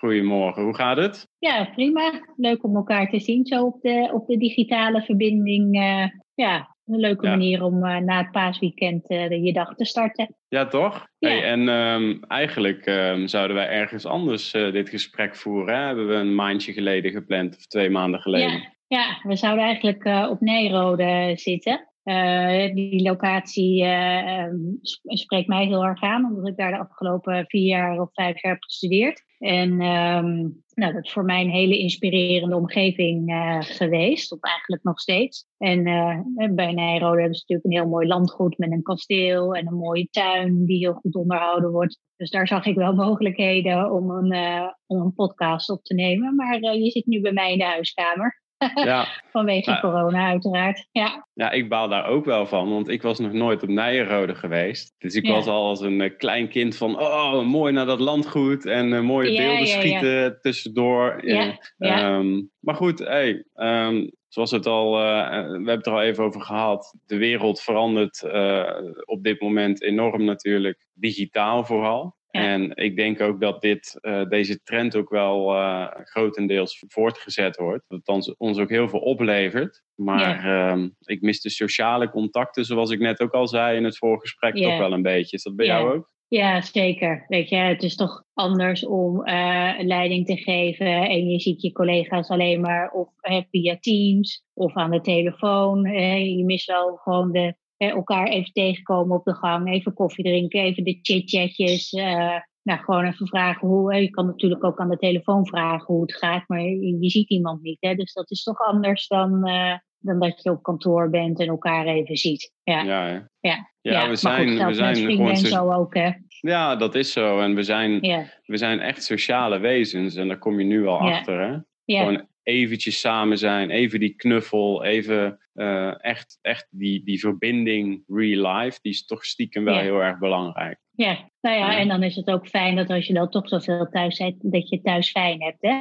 Goedemorgen, hoe gaat het? Ja, prima. Leuk om elkaar te zien zo op de, op de digitale verbinding. Uh, ja, een leuke manier om uh, na het paasweekend je dag te starten. Ja, toch? Ja. Hey, en um, eigenlijk um, zouden wij ergens anders dit gesprek voeren. Hè? Hebben we een maandje geleden gepland, of twee maanden geleden. Ja, ja we zouden eigenlijk op Nijrode zitten. Uh, die locatie uh, spreekt mij heel erg aan, omdat ik daar de afgelopen vier jaar of vijf jaar heb gestudeerd. En um, nou, dat is voor mij een hele inspirerende omgeving uh, geweest, of eigenlijk nog steeds. En bij Nijrode hebben ze natuurlijk een heel mooi landgoed met een kasteel en een mooie tuin die heel goed onderhouden wordt. Dus daar zag ik wel mogelijkheden om een, om een podcast op te nemen. Maar je zit nu bij mij in de huiskamer. Ja. Vanwege corona uiteraard. Ja. ja, ik baal daar ook wel van, want ik was nog nooit op Nijenrode geweest. Dus ik was al als een uh, klein kind van, oh, mooi naar dat landgoed en uh, mooie ja, beelden schieten tussendoor. Um, maar goed, hey, um, zoals het al, uh, we hebben het er al even over gehad. De wereld verandert op dit moment enorm natuurlijk, digitaal vooral. En ik denk ook dat dit, uh, deze trend ook wel uh, grotendeels voortgezet wordt. Dat het ons ook heel veel oplevert. Maar ja. uh, ik mis de sociale contacten, zoals ik net ook al zei in het voorgesprek, ja. toch wel een beetje. Is dat bij jou ook? Ja, zeker. Weet je, het is toch anders om uh, leiding te geven en je ziet je collega's alleen maar of via Teams of aan de telefoon. je mist wel gewoon de elkaar even tegenkomen op de gang, even koffie drinken, even de chit-chatjes. Uh, nou, gewoon even vragen hoe. Je kan natuurlijk ook aan de telefoon vragen hoe het gaat, maar je, je ziet iemand niet. Hè? Dus dat is toch anders dan, uh, dan dat je op kantoor bent en elkaar even ziet. Ja, ja, ja. ja. ja we zijn, goed, we zijn gewoon. Zo ook, hè? Ja, dat is zo. En we zijn, we zijn echt sociale wezens en daar kom je nu al achter. Hè? Gewoon eventjes samen zijn, even die knuffel, even uh, echt, echt die, die verbinding real life, die is toch stiekem wel heel erg belangrijk. Ja, nou ja, en dan is het ook fijn dat als je dan toch zoveel thuis bent, dat je thuis fijn hebt, hè?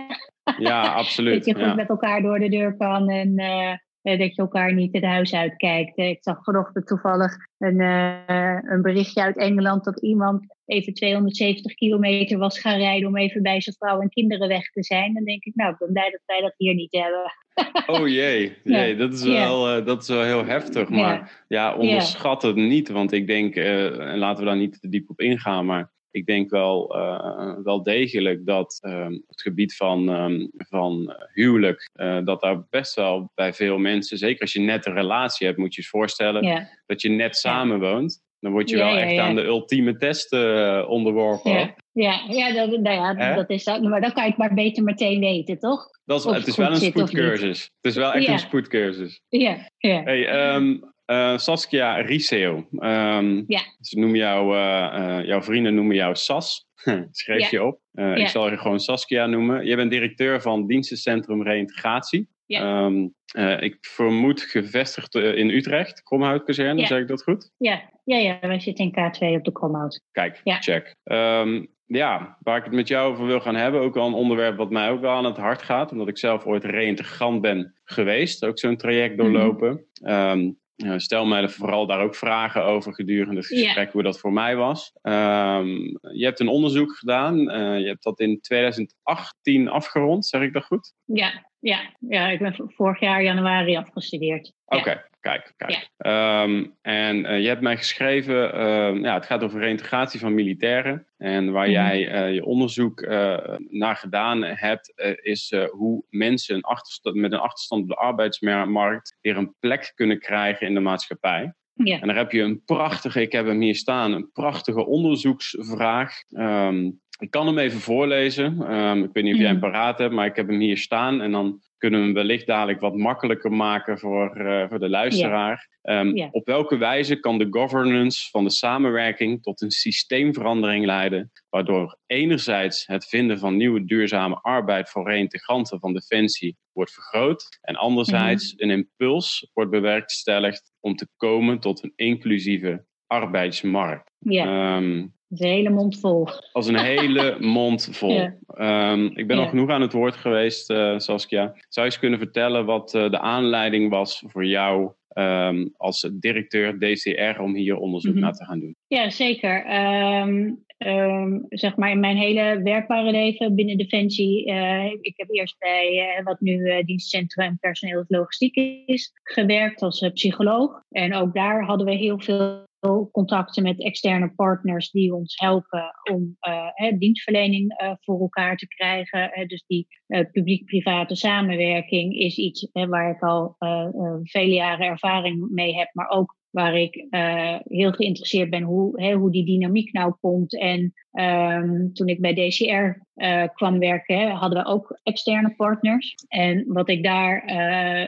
Ja, absoluut. dat je goed ja. met elkaar door de deur kan en uh, dat je elkaar niet het huis uitkijkt. Ik zag vanochtend toevallig een, uh, een berichtje uit Engeland dat iemand even 270 kilometer was gaan rijden om even bij zijn vrouw en kinderen weg te zijn. Dan denk ik, nou, ik ben blij dat wij dat hier niet hebben. Oh jee, jee dat, is wel, uh, dat is wel heel heftig. Maar ja, onderschat het niet. Want ik denk, uh, en laten we daar niet te diep op ingaan, maar ik denk wel, uh, wel degelijk dat um, het gebied van, um, van huwelijk, uh, dat daar best wel bij veel mensen, zeker als je net een relatie hebt, moet je je voorstellen dat je net samenwoont. Dan word je wel echt aan de ultieme test uh, onderworpen. Ja, ja, ja, dat, nou ja dat is dat. Maar dan kan je het maar beter meteen weten, toch? Dat is, het is wel een spoedcursus. Het is wel echt een spoedcursus. Ja, ja. Hey, um, uh, Saskia Riseo. Um, ja. Ze noemen jou, uh, jouw vrienden noemen jou Sas. Schreef je op. Ik zal je gewoon Saskia noemen. Je bent directeur van Dienstencentrum Reïntegratie. Ja. Um, uh, ik vermoed gevestigd in Utrecht, Kromhoutkazerne, ja. zeg ik dat goed? Ja, ja, ja wij zitten in K2 op de Kromhout. Kijk, ja. check. Um, ja, waar ik het met jou over wil gaan hebben, ook al een onderwerp wat mij ook wel aan het hart gaat, omdat ik zelf ooit reïntegrant ben geweest, ook zo'n traject doorlopen. Mm -hmm. um, Stel mij vooral daar ook vragen over gedurende het gesprek, hoe dat voor mij was. Um, je hebt een onderzoek gedaan. Uh, je hebt dat in 2018 afgerond, zeg ik dat goed? Ja, ja, ja ik ben vorig jaar januari afgestudeerd. Oké, okay, ja. kijk, kijk. Ja. Um, en uh, je hebt mij geschreven, uh, ja, het gaat over reintegratie van militairen. En waar mm -hmm. jij uh, je onderzoek naar gedaan hebt, is hoe mensen een achterstand, met een achterstand op de arbeidsmarkt weer een plek kunnen krijgen in de maatschappij. Ja. En daar heb je een prachtige, ik heb hem hier staan, een prachtige onderzoeksvraag. Um, Ik kan hem even voorlezen. Ehm, ik weet niet of jij hem mhm. paraat hebt, maar ik heb hem hier staan. En dan kunnen we hem wellicht dadelijk wat makkelijker maken voor, uh, voor de luisteraar. Ehm, op welke wijze kan de governance van de samenwerking tot een systeemverandering leiden, waardoor enerzijds het vinden van nieuwe duurzame arbeid voor reïntegranten van Defensie wordt vergroot en anderzijds mhm. een impuls wordt bewerkstelligd om te komen tot een inclusieve arbeidsmarkt? Ja. Um, een hele mond vol. Als een hele mond vol. Ehm, ik ben al genoeg aan het woord geweest, uh, Saskia. Zou je eens kunnen vertellen wat uh, de aanleiding was voor jou Ehm, als directeur DCR om hier onderzoek mhm. naar te gaan doen? Ja, zeker. Ehm, zeg maar in mijn hele werkbare leven binnen Defensie. Uh, ik heb eerst bij wat nu dienstcentrum personeel logistiek is gewerkt als psycholoog. En ook daar hadden we heel veel contacten met externe partners die ons helpen om uh, dienstverlening uh, voor elkaar te krijgen. Uh, dus die publiek-private samenwerking is iets waar ik al vele jaren ervaring mee heb, maar ook waar ik heel geïnteresseerd ben hoe, hoe die dynamiek nou komt. En um, toen ik bij DCR kwam werken, hadden we ook externe partners. En wat ik daar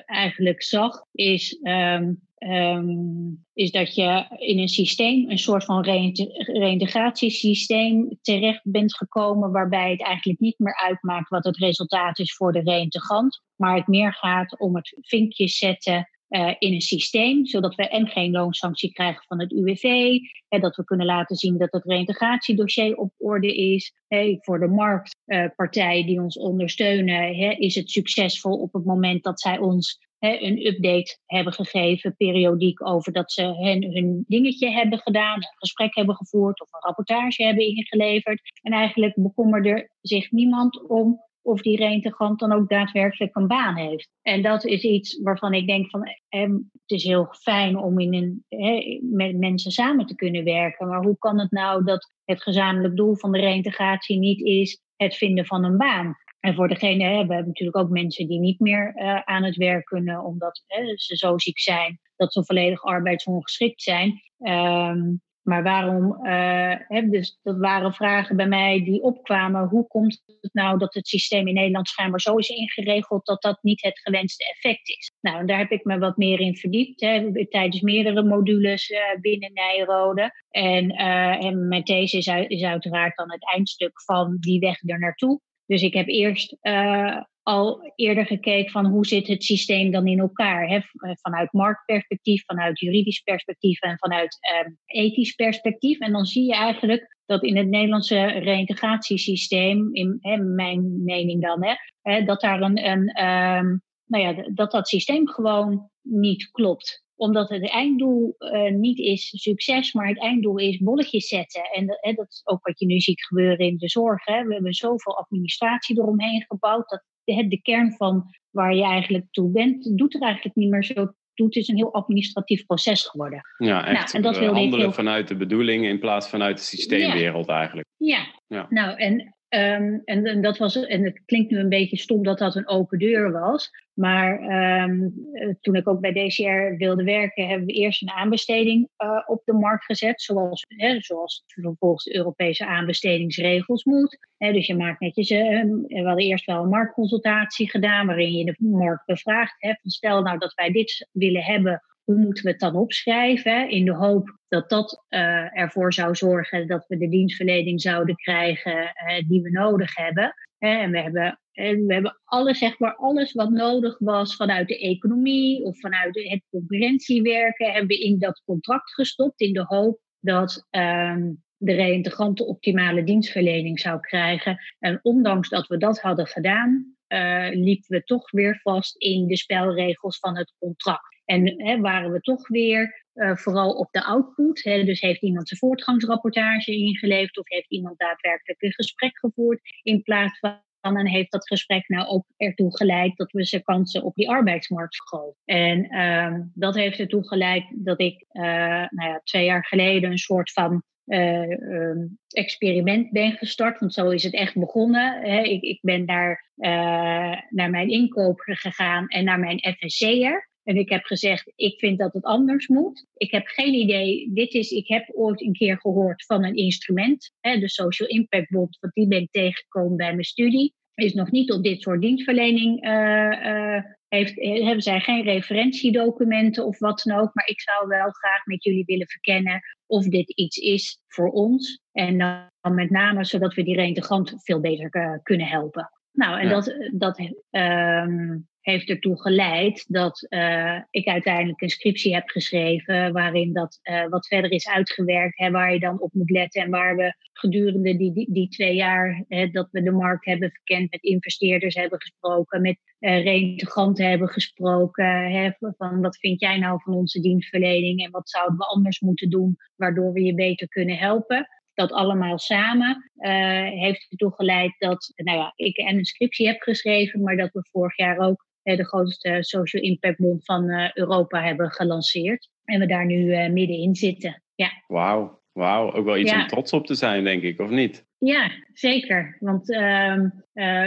eigenlijk zag, is um, um, is dat je in een systeem, een soort van reïntegratiesysteem terecht bent gekomen, waarbij het eigenlijk niet meer uitmaakt wat het resultaat is voor de reïntegrant, maar het meer gaat om het vinkje zetten uh, in een systeem, zodat we en geen loonsanctie krijgen van het UWV, hè, dat we kunnen laten zien dat het reïntegratiedossier op orde is. Hè, voor de marktpartijen uh, die ons ondersteunen, hè, is het succesvol op het moment dat zij ons een update hebben gegeven, periodiek, over dat ze hun, hun dingetje hebben gedaan, een gesprek hebben gevoerd of een rapportage hebben ingeleverd. En eigenlijk bekommerde zich niemand om of die reintegrant dan ook daadwerkelijk een baan heeft. En dat is iets waarvan ik denk van het is heel fijn om in een, met mensen samen te kunnen werken. Maar hoe kan het nou dat het gezamenlijk doel van de reintegratie niet is het vinden van een baan? En voor degene, hè, we hebben natuurlijk ook mensen die niet meer uh, aan het werk kunnen, omdat hè, ze zo ziek zijn dat ze volledig arbeidsongeschikt zijn. Um, maar waarom, uh, hè, dus dat waren vragen bij mij die opkwamen. Hoe komt het nou dat het systeem in Nederland schijnbaar zo is ingeregeld dat dat niet het gewenste effect is? Nou, daar heb ik me wat meer in verdiept, hè, tijdens meerdere modules uh, binnen Nijrode. En, en mijn these is, is uiteraard dan het eindstuk van die weg er naartoe. Dus ik heb eerst uh, al eerder gekeken van hoe zit het systeem dan in elkaar. Hè? Eh, vanuit marktperspectief, vanuit juridisch perspectief en vanuit uh, ethisch perspectief. En dan zie je eigenlijk dat in het Nederlandse reïntegratiesysteem, in hè, mijn mening dan, hè, dat daar een, een um, nou ja, dat dat systeem gewoon niet klopt omdat het einddoel uh, niet is succes, maar het einddoel is bolletjes zetten. En dat, hè, dat is ook wat je nu ziet gebeuren in de zorg. Hè. We hebben zoveel administratie eromheen gebouwd. Dat de, de kern van waar je eigenlijk toe bent, doet er eigenlijk niet meer zo toe. Het is een heel administratief proces geworden. Ja, echt nou, en dat handelen vanuit de bedoeling in plaats vanuit de systeemwereld eigenlijk. Ja. ja, nou en Um, en, dat was, en het klinkt nu een beetje stom dat dat een open deur was. Maar um, toen ik ook bij DCR wilde werken, hebben we eerst een aanbesteding uh, op de markt gezet. Zoals, hè, zoals volgens de Europese aanbestedingsregels moet. Dus je maakt netjes. Uh, we hadden eerst wel een marktconsultatie gedaan. waarin je de markt bevraagt. Hè, van stel nou dat wij dit willen hebben hoe moeten we het dan opschrijven? In de hoop dat dat uh, ervoor zou zorgen dat we de dienstverlening zouden krijgen uh, die we nodig hebben. En we hebben, en we hebben alles, zeg maar, alles wat nodig was vanuit de economie of vanuit het concurrentiewerken, hebben we in dat contract gestopt in de hoop dat um, de reïntegrante optimale dienstverlening zou krijgen. En ondanks dat we dat hadden gedaan, uh, liepen we toch weer vast in de spelregels van het contract. En hè, waren we toch weer uh, vooral op de output. Hè, dus heeft iemand zijn voortgangsrapportage ingeleverd of heeft iemand daadwerkelijk een gesprek gevoerd in plaats van en heeft dat gesprek nou ook ertoe geleid dat we zijn kansen op die arbeidsmarkt vergroten. En uh, dat heeft ertoe geleid dat ik uh, nou ja, twee jaar geleden een soort van uh, um, experiment ben gestart. Want zo is het echt begonnen. Hè. Ik, ik ben daar uh, naar mijn inkoper gegaan en naar mijn FSC'er. En ik heb gezegd, ik vind dat het anders moet. Ik heb geen idee. Dit is, ik heb ooit een keer gehoord van een instrument, hè, de Social Impact Bond, want die ben ik tegengekomen bij mijn studie. Is nog niet op dit soort dienstverlening. Uh, heeft, hebben zij geen referentiedocumenten of wat dan ook. Maar ik zou wel graag met jullie willen verkennen of dit iets is voor ons. En dan met name zodat we die reintegrant veel beter kunnen helpen. Nou, en dat, dat um, heeft ertoe geleid dat uh, ik uiteindelijk een scriptie heb geschreven waarin dat uh, wat verder is uitgewerkt, hè, waar je dan op moet letten en waar we gedurende die, die, die twee jaar hè, dat we de markt hebben verkend, met investeerders hebben gesproken, met uh, reintegranten hebben gesproken, hè, van wat vind jij nou van onze dienstverlening en wat zouden we anders moeten doen waardoor we je beter kunnen helpen. Dat allemaal samen uh, heeft ertoe geleid dat nou ja, ik een scriptie heb geschreven, maar dat we vorig jaar ook de grootste Social Impact Bond van uh, Europa hebben gelanceerd. En we daar nu middenin zitten. Ja. Wauw, wauw. Ook wel iets om trots op te zijn, denk ik, of niet? Ja, zeker. Want ehm,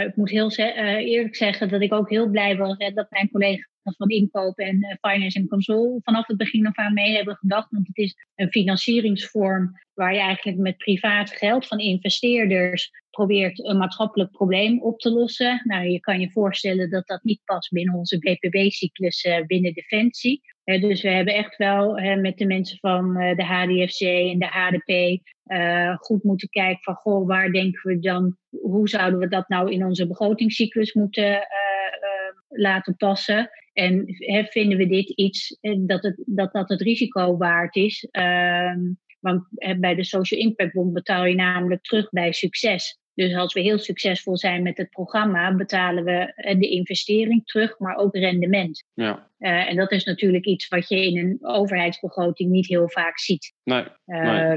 ik moet heel eerlijk zeggen dat ik ook heel blij was dat mijn collega's van inkoop en finance en console vanaf het begin af aan mee hebben gedacht. Want het is een financieringsvorm waar je eigenlijk met privaat geld van investeerders probeert een maatschappelijk probleem op te lossen. Nou, je kan je voorstellen dat dat niet past binnen onze BPB-cyclus uh, binnen Defensie. Dus we hebben echt wel met de mensen van de HDFC en de HDP goed moeten kijken van, goh, waar denken we dan, hoe zouden we dat nou in onze begrotingscyclus moeten laten passen? En vinden we dit iets dat, het, dat dat het risico waard is? Ehm, want bij de Social Impact Bond betaal je namelijk terug bij succes. Dus als we heel succesvol zijn met het programma, betalen we de investering terug, maar ook rendement. Ja. Uh, en dat is natuurlijk iets wat je in een overheidsbegroting niet heel vaak ziet. Nee, uh,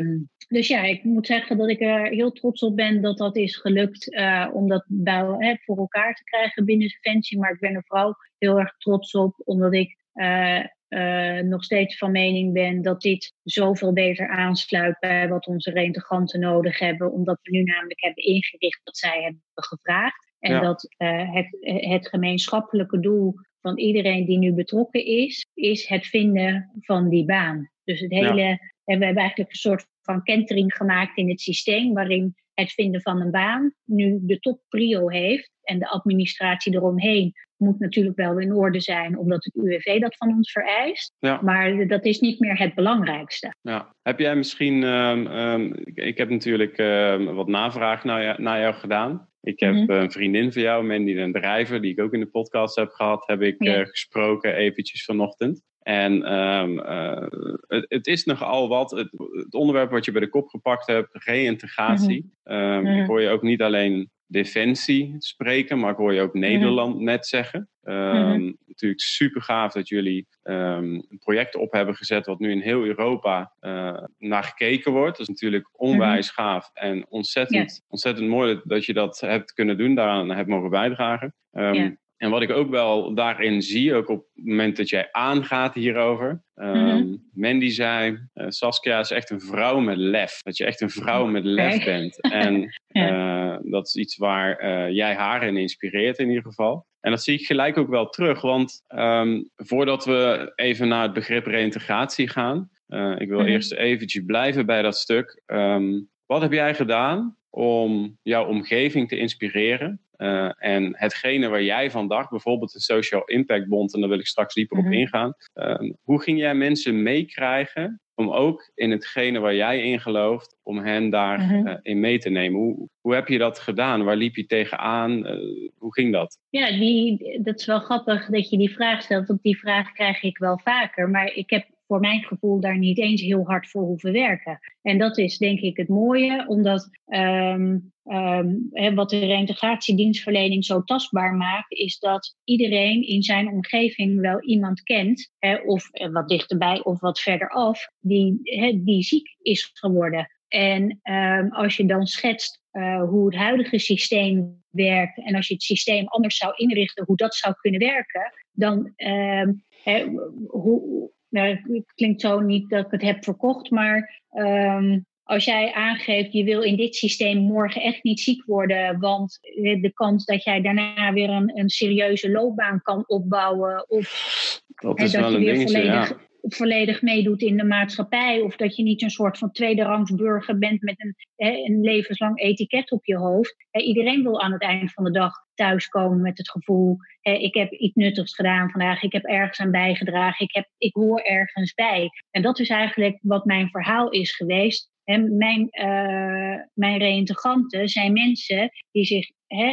Dus ja, ik moet zeggen dat ik er heel trots op ben dat dat is gelukt uh, om dat bij, voor elkaar te krijgen binnen Defensie. Maar ik ben er vooral heel erg trots op, omdat ik uh, uh, nog steeds van mening ben dat dit zoveel beter aansluit bij wat onze reintegranten nodig hebben, omdat we nu namelijk hebben ingericht wat zij hebben gevraagd. En dat uh, het, het gemeenschappelijke doel van iedereen die nu betrokken is, is het vinden van die baan. Dus het hele, ja. we hebben eigenlijk een soort van kentering gemaakt in het systeem, waarin het vinden van een baan nu de top prio heeft en de administratie eromheen moet natuurlijk wel in orde zijn, omdat het UWV dat van ons vereist. Ja. Maar dat is niet meer het belangrijkste. Ja. Heb jij misschien, um, um, ik, heb natuurlijk um, wat navraag naar jou, naar jou gedaan. Ik heb mm-hmm. een vriendin van jou, Mandy den Drijver, die ik ook in de podcast heb gehad, heb ik ja. uh, gesproken eventjes vanochtend. En uh, het, het, is nogal wat. Het, het, onderwerp wat je bij de kop gepakt hebt, reïntegratie. Ik hoor je ook niet alleen defensie spreken, maar ik hoor je ook Nederland mhm. net zeggen. Um, Natuurlijk super gaaf dat jullie um, een project op hebben gezet wat nu in heel Europa uh, naar gekeken wordt. Dat is natuurlijk onwijs mhm. gaaf en ontzettend, ontzettend mooi dat je dat hebt kunnen doen, daaraan hebt mogen bijdragen. Um, en wat ik ook wel daarin zie, ook op het moment dat jij aangaat hierover. Um, Mandy zei, uh, Saskia is echt een vrouw met lef. Dat je echt een vrouw met lef bent. En uh, dat is iets waar uh, jij haar in inspireert in ieder geval. En dat zie ik gelijk ook wel terug. Want um, voordat we even naar het begrip reïntegratie gaan. ik wil mm-hmm. eerst eventjes blijven bij dat stuk. Um, wat heb jij gedaan om jouw omgeving te inspireren? Uh, en hetgene waar jij van dacht, bijvoorbeeld de Social Impact Bond, en daar wil ik straks dieper mm -hmm. op mhm. ingaan. Uh, hoe ging jij mensen meekrijgen om ook in hetgene waar jij in gelooft, om hen daarin mm -hmm. uh, in mee te nemen? Hoe, hoe heb je dat gedaan? Waar liep je tegenaan? hoe ging dat? Ja, die, dat is wel grappig dat je die vraag stelt, want die vraag krijg ik wel vaker. Maar ik heb voor mijn gevoel daar niet eens heel hard voor hoeven werken. En dat is denk ik het mooie, omdat um, um, wat de reintegratiedienstverlening zo tastbaar maakt, is dat iedereen in zijn omgeving wel iemand kent, of eh, wat dichterbij of wat verder af, die, die ziek is geworden. En um, als je dan schetst uh, hoe het huidige systeem werkt en als je het systeem anders zou inrichten, hoe dat zou kunnen werken, dan hè, hoe, nou, het klinkt zo niet dat ik het heb verkocht, maar als jij aangeeft, je wil in dit systeem morgen echt niet ziek worden, want de kans dat jij daarna weer een, een serieuze loopbaan kan opbouwen of dat is wel een dingetje, ja volledig meedoet in de maatschappij. Of dat je niet een soort van tweederangsburger bent met een, een levenslang etiket op je hoofd. iedereen wil aan het eind van de dag thuiskomen met het gevoel: ik heb iets nuttigs gedaan vandaag, ik heb ergens aan bijgedragen, ik, heb, ik hoor ergens bij. En dat is eigenlijk wat mijn verhaal is geweest. En mijn, uh, mijn zijn mensen die zich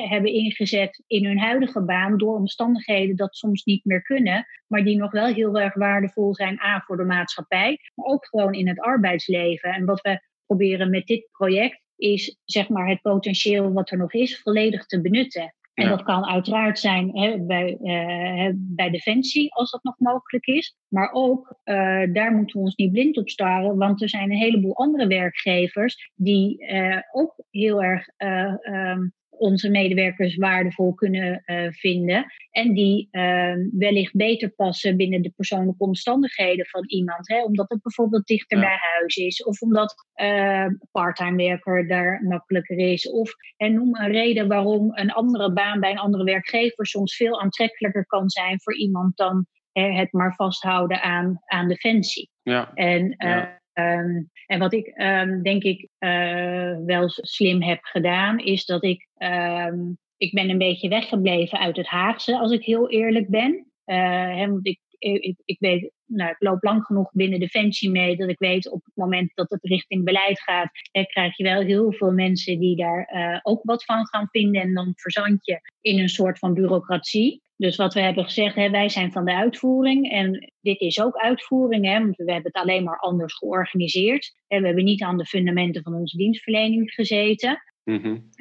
hebben ingezet in hun huidige baan door omstandigheden dat soms niet meer kunnen, maar die nog wel heel erg waardevol zijn, A voor de maatschappij, maar ook gewoon in het arbeidsleven. En wat we proberen met dit project is zeg maar het potentieel wat er nog is volledig te benutten. En dat kan uiteraard zijn hè, bij, uh, bij Defensie, als dat nog mogelijk is. Maar ook, uh, daar moeten we ons niet blind op staren, want er zijn een heleboel andere werkgevers die uh, ook heel erg um, onze medewerkers waardevol kunnen uh, vinden. En die uh, wellicht beter passen binnen de persoonlijke omstandigheden van iemand. Hè? Omdat het bijvoorbeeld dichter bij huis is. Of omdat uh, parttime werker daar makkelijker is. Of en noem een reden waarom een andere baan bij een andere werkgever soms veel aantrekkelijker kan zijn voor iemand dan het maar vasthouden aan, aan defensie. Ja. En ja. Um, en wat ik um, denk ik uh, wel slim heb gedaan, is dat ik, um, ik ben een beetje weggebleven uit het Haagse, als ik heel eerlijk ben. Hè, want ik, ik, ik, weet, nou, ik loop lang genoeg binnen Defensie mee, dat ik weet op het moment dat het richting beleid gaat, krijg je wel heel veel mensen die daar uh, ook wat van gaan vinden. En dan verzand je in een soort van bureaucratie. Dus wat we hebben gezegd, hè, wij zijn van de uitvoering en dit is ook uitvoering, hè, want we hebben het alleen maar anders georganiseerd. En we hebben niet aan de fundamenten van onze dienstverlening gezeten. Mm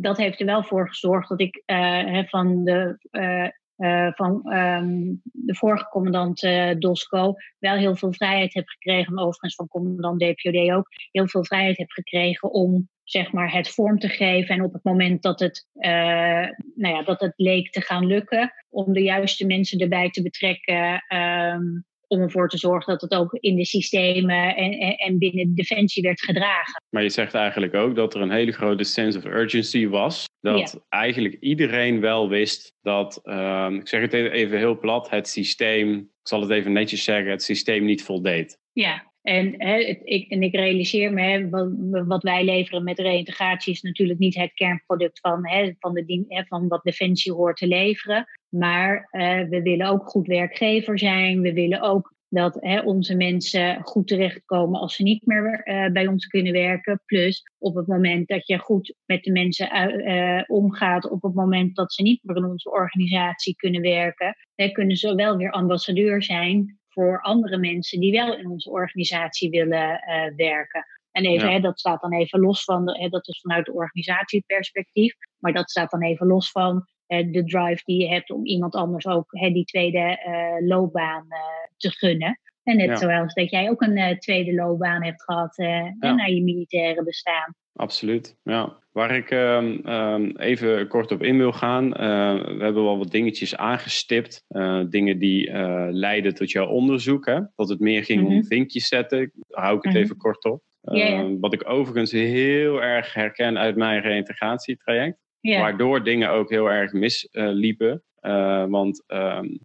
dat heeft er wel voor gezorgd dat ik uh, van de uh, uh, van um, de vorige commandant uh, Dosco wel heel veel vrijheid heb gekregen, overigens van commandant DPOD ook, heel veel vrijheid heb gekregen om zeg maar, het vorm te geven. En op het moment dat het, uh, nou ja, dat het leek te gaan lukken, om de juiste mensen erbij te betrekken. Um, om ervoor te zorgen dat het ook in de systemen en, en, en, binnen Defensie werd gedragen. Maar je zegt eigenlijk ook dat er een hele grote sense of urgency was. Dat eigenlijk iedereen wel wist dat, um, ik zeg het even heel plat, het systeem, ik zal het even netjes zeggen, het systeem niet voldeed. Ja, en, hè, ik, ik realiseer me, hè, wat, wij leveren met reïntegratie is natuurlijk niet het kernproduct van, hè, van, de, van wat Defensie hoort te leveren. Maar uh, we willen ook goed werkgever zijn. We willen ook dat hè, onze mensen goed terechtkomen als ze niet meer uh, bij ons kunnen werken. Plus op het moment dat je goed met de mensen uh, omgaat, op het moment dat ze niet meer in onze organisatie kunnen werken, hè, kunnen ze wel weer ambassadeur zijn voor andere mensen die wel in onze organisatie willen uh, werken. En even, hè, dat staat dan even los van, de, hè, dat is vanuit de organisatieperspectief, maar dat staat dan even los van uh, de drive die je hebt om iemand anders ook hè, die tweede uh, loopbaan te gunnen. En net zoals dat jij ook een tweede loopbaan hebt gehad ja. naar je militaire bestaan. Absoluut, ja. Waar ik um, um, even kort op in wil gaan. Uh, we hebben wel wat dingetjes aangestipt. Uh, dingen die uh, leiden tot jouw onderzoek. Hè? Dat het meer ging om mhm. vinkjes zetten. Daar hou ik het -hmm. even kort op. Ja, ja. Wat ik overigens heel erg herken uit mijn reïntegratietraject. Ja. Waardoor dingen ook heel erg misliepen. want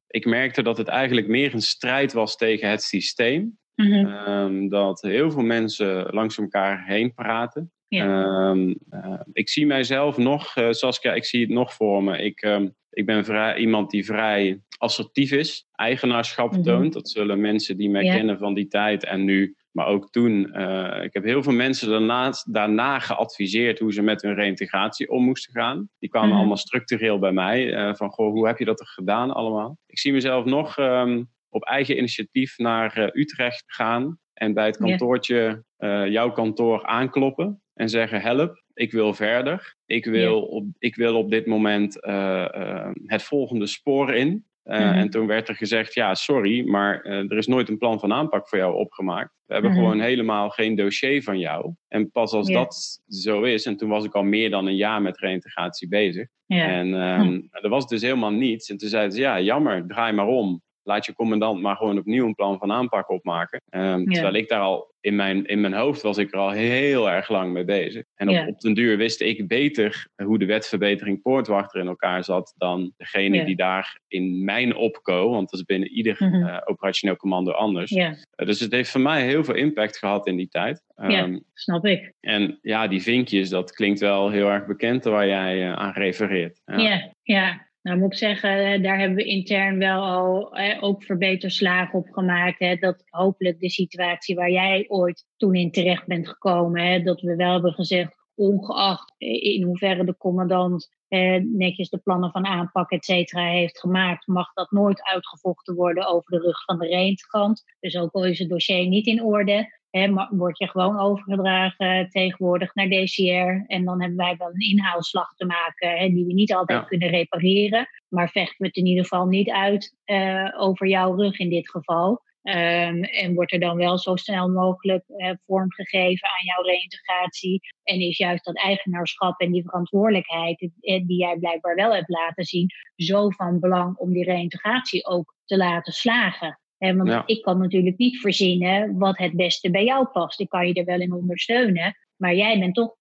ik merkte dat het eigenlijk meer een strijd was tegen het systeem. -hmm. dat heel veel mensen langs elkaar heen praten. Um, uh, ik zie mijzelf nog, uh, Saskia, ik zie het nog voor me. Ik, um, ik ben vrij, iemand die vrij assertief is, eigenaarschap mm -hmm. toont. Dat zullen mensen die mij kennen van die tijd en nu, maar ook toen. Uh, ik heb heel veel mensen daarna, daarna geadviseerd hoe ze met hun reïntegratie om moesten gaan. Die kwamen mm -hmm. allemaal structureel bij mij. van, goh, hoe heb je dat er gedaan allemaal? Ik zie mezelf nog um, op eigen initiatief naar Utrecht gaan. En bij het kantoortje, yeah. jouw kantoor, aankloppen en zeggen: help, ik wil verder. Ik wil, op, ik wil op dit moment uh, uh, het volgende spoor in. Uh, mm-hmm. En toen werd er gezegd: ja, sorry, maar er is nooit een plan van aanpak voor jou opgemaakt. We hebben mm-hmm. gewoon helemaal geen dossier van jou. En pas als yeah. dat zo is, en toen was ik al meer dan een jaar met reïntegratie bezig. Yeah. En um, er was dus helemaal niets. En toen zeiden ze: ja, jammer, draai maar om. Laat je commandant maar gewoon opnieuw een plan van aanpak opmaken. Um, Terwijl ik daar al in mijn, in mijn hoofd was ik er al heel erg lang mee bezig. En op, op den duur wist ik beter hoe de wetverbetering poortwachter in elkaar zat dan degene die daar in mijn opco, want dat is binnen ieder mm operationeel commando anders. Uh, dus het heeft voor mij heel veel impact gehad in die tijd. ja, ehm, snap ik. En ja, die vinkjes, dat klinkt wel heel erg bekend waar jij uh, aan refereert. Ja, ja. Nou moet ik zeggen, daar hebben we intern wel al eh, ook verbeterslagen op gemaakt. Hè, dat hopelijk de situatie waar jij ooit toen in terecht bent gekomen, hè, dat we wel hebben gezegd, ongeacht in hoeverre de commandant eh, netjes de plannen van aanpak, et cetera, heeft gemaakt, mag dat nooit uitgevochten worden over de rug van de reentrant. Dus ook al is het dossier niet in orde, He, word je gewoon overgedragen tegenwoordig naar DCR. En dan hebben wij wel een inhaalslag te maken die we niet altijd kunnen repareren. Maar vechten we het in ieder geval niet uit uh, over jouw rug in dit geval. Um, en wordt er dan wel zo snel mogelijk uh, vorm gegeven aan jouw reïntegratie. En is juist dat eigenaarschap en die verantwoordelijkheid, eh, die jij blijkbaar wel hebt laten zien, zo van belang om die reïntegratie ook te laten slagen want ik kan natuurlijk niet verzinnen wat het beste bij jou past. Ik kan je er wel in ondersteunen. Maar jij bent toch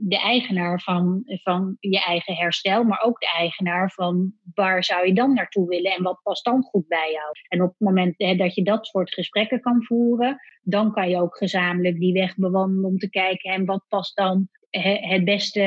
de eigenaar van, van je eigen herstel, maar ook de eigenaar van waar zou je dan naartoe willen en wat past dan goed bij jou. En op het moment dat je dat soort gesprekken kan voeren, dan kan je ook gezamenlijk die weg bewandelen om te kijken en wat past dan het beste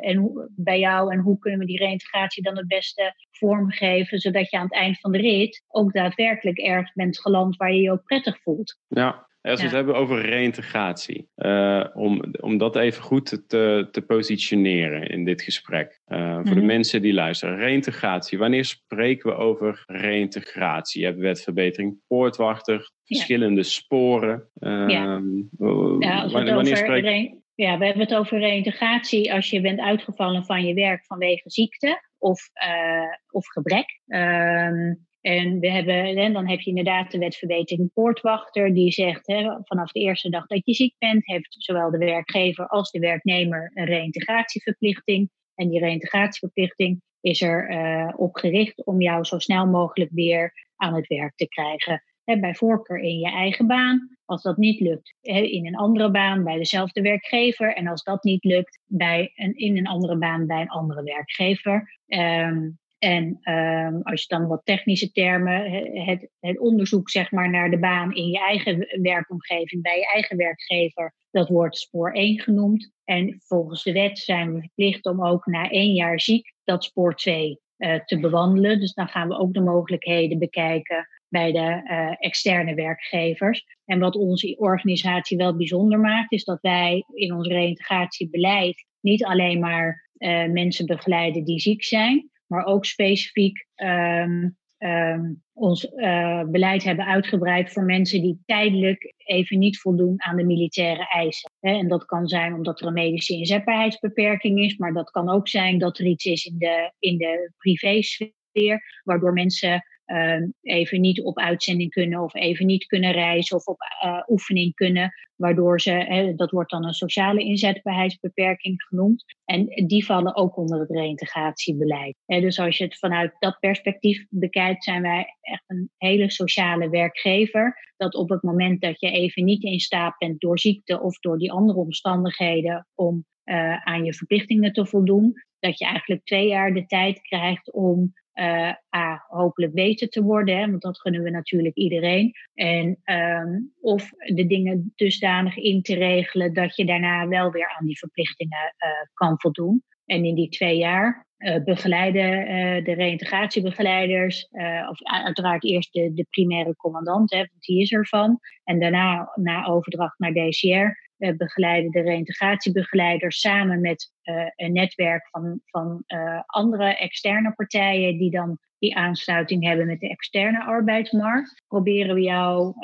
en bij jou en hoe kunnen we die reintegratie dan het beste vormgeven, zodat je aan het eind van de rit ook daadwerkelijk ergens bent geland waar je je ook prettig voelt. Ja, als we het hebben over reintegratie, uh, om, om dat even goed te, te positioneren in dit gesprek. Uh, voor de mhm. mensen die luisteren. Reintegratie, wanneer spreken we over reintegratie? Je hebt wetverbetering, poortwachter, verschillende sporen. Uh, ja. ja wanneer, wanneer spreken ja, we hebben het over reintegratie als je bent uitgevallen van je werk vanwege ziekte of, uh, of gebrek. Um, en we hebben, en dan heb je inderdaad de wetverbetering poortwachter, die zegt hè, vanaf de eerste dag dat je ziek bent, heeft zowel de werkgever als de werknemer een reïntegratieverplichting. En die reïntegratieverplichting is er uh, op gericht om jou zo snel mogelijk weer aan het werk te krijgen. Hè, bij voorkeur in je eigen baan. Als dat niet lukt, in een andere baan bij dezelfde werkgever. En als dat niet lukt, bij een, in een andere baan bij een andere werkgever. Um, en um, als je dan wat technische termen, het, het, onderzoek zeg maar naar de baan in je eigen werkomgeving, bij je eigen werkgever, dat wordt spoor 1 genoemd. En volgens de wet zijn we verplicht om ook na één jaar ziek dat spoor 2 uh, te bewandelen. Dus dan gaan we ook de mogelijkheden bekijken bij de uh, externe werkgevers. En wat onze organisatie wel bijzonder maakt, is dat wij in ons reïntegratiebeleid niet alleen maar uh, mensen begeleiden die ziek zijn, maar ook specifiek um, um, ons uh, beleid hebben uitgebreid voor mensen die tijdelijk even niet voldoen aan de militaire eisen. En dat kan zijn omdat er een medische inzetbaarheidsbeperking is, maar dat kan ook zijn dat er iets is in de, in de privésfeer, waardoor mensen uh, even niet op uitzending kunnen of even niet kunnen reizen of op uh, oefening kunnen, waardoor ze, hè, dat wordt dan een sociale inzetbaarheidsbeperking genoemd, en die vallen ook onder het reïntegratiebeleid. dus als je het vanuit dat perspectief bekijkt, zijn wij echt een hele sociale werkgever, dat op het moment dat je even niet in staat bent door ziekte of door die andere omstandigheden om uh, aan je verplichtingen te voldoen, dat je eigenlijk twee jaar de tijd krijgt om uh, A, hopelijk beter te worden, hè, want dat gunnen we natuurlijk iedereen. En um, of de dingen dusdanig in te regelen dat je daarna wel weer aan die verplichtingen uh, kan voldoen. En in die twee jaar uh, begeleiden de reïntegratiebegeleiders, of uiteraard eerst de, de primaire commandant, hè, want die is ervan. En daarna, na overdracht naar DCR, begeleiden de reïntegratiebegeleiders samen met uh, een netwerk van, van uh, andere externe partijen die dan die aansluiting hebben met de externe arbeidsmarkt. Proberen we jou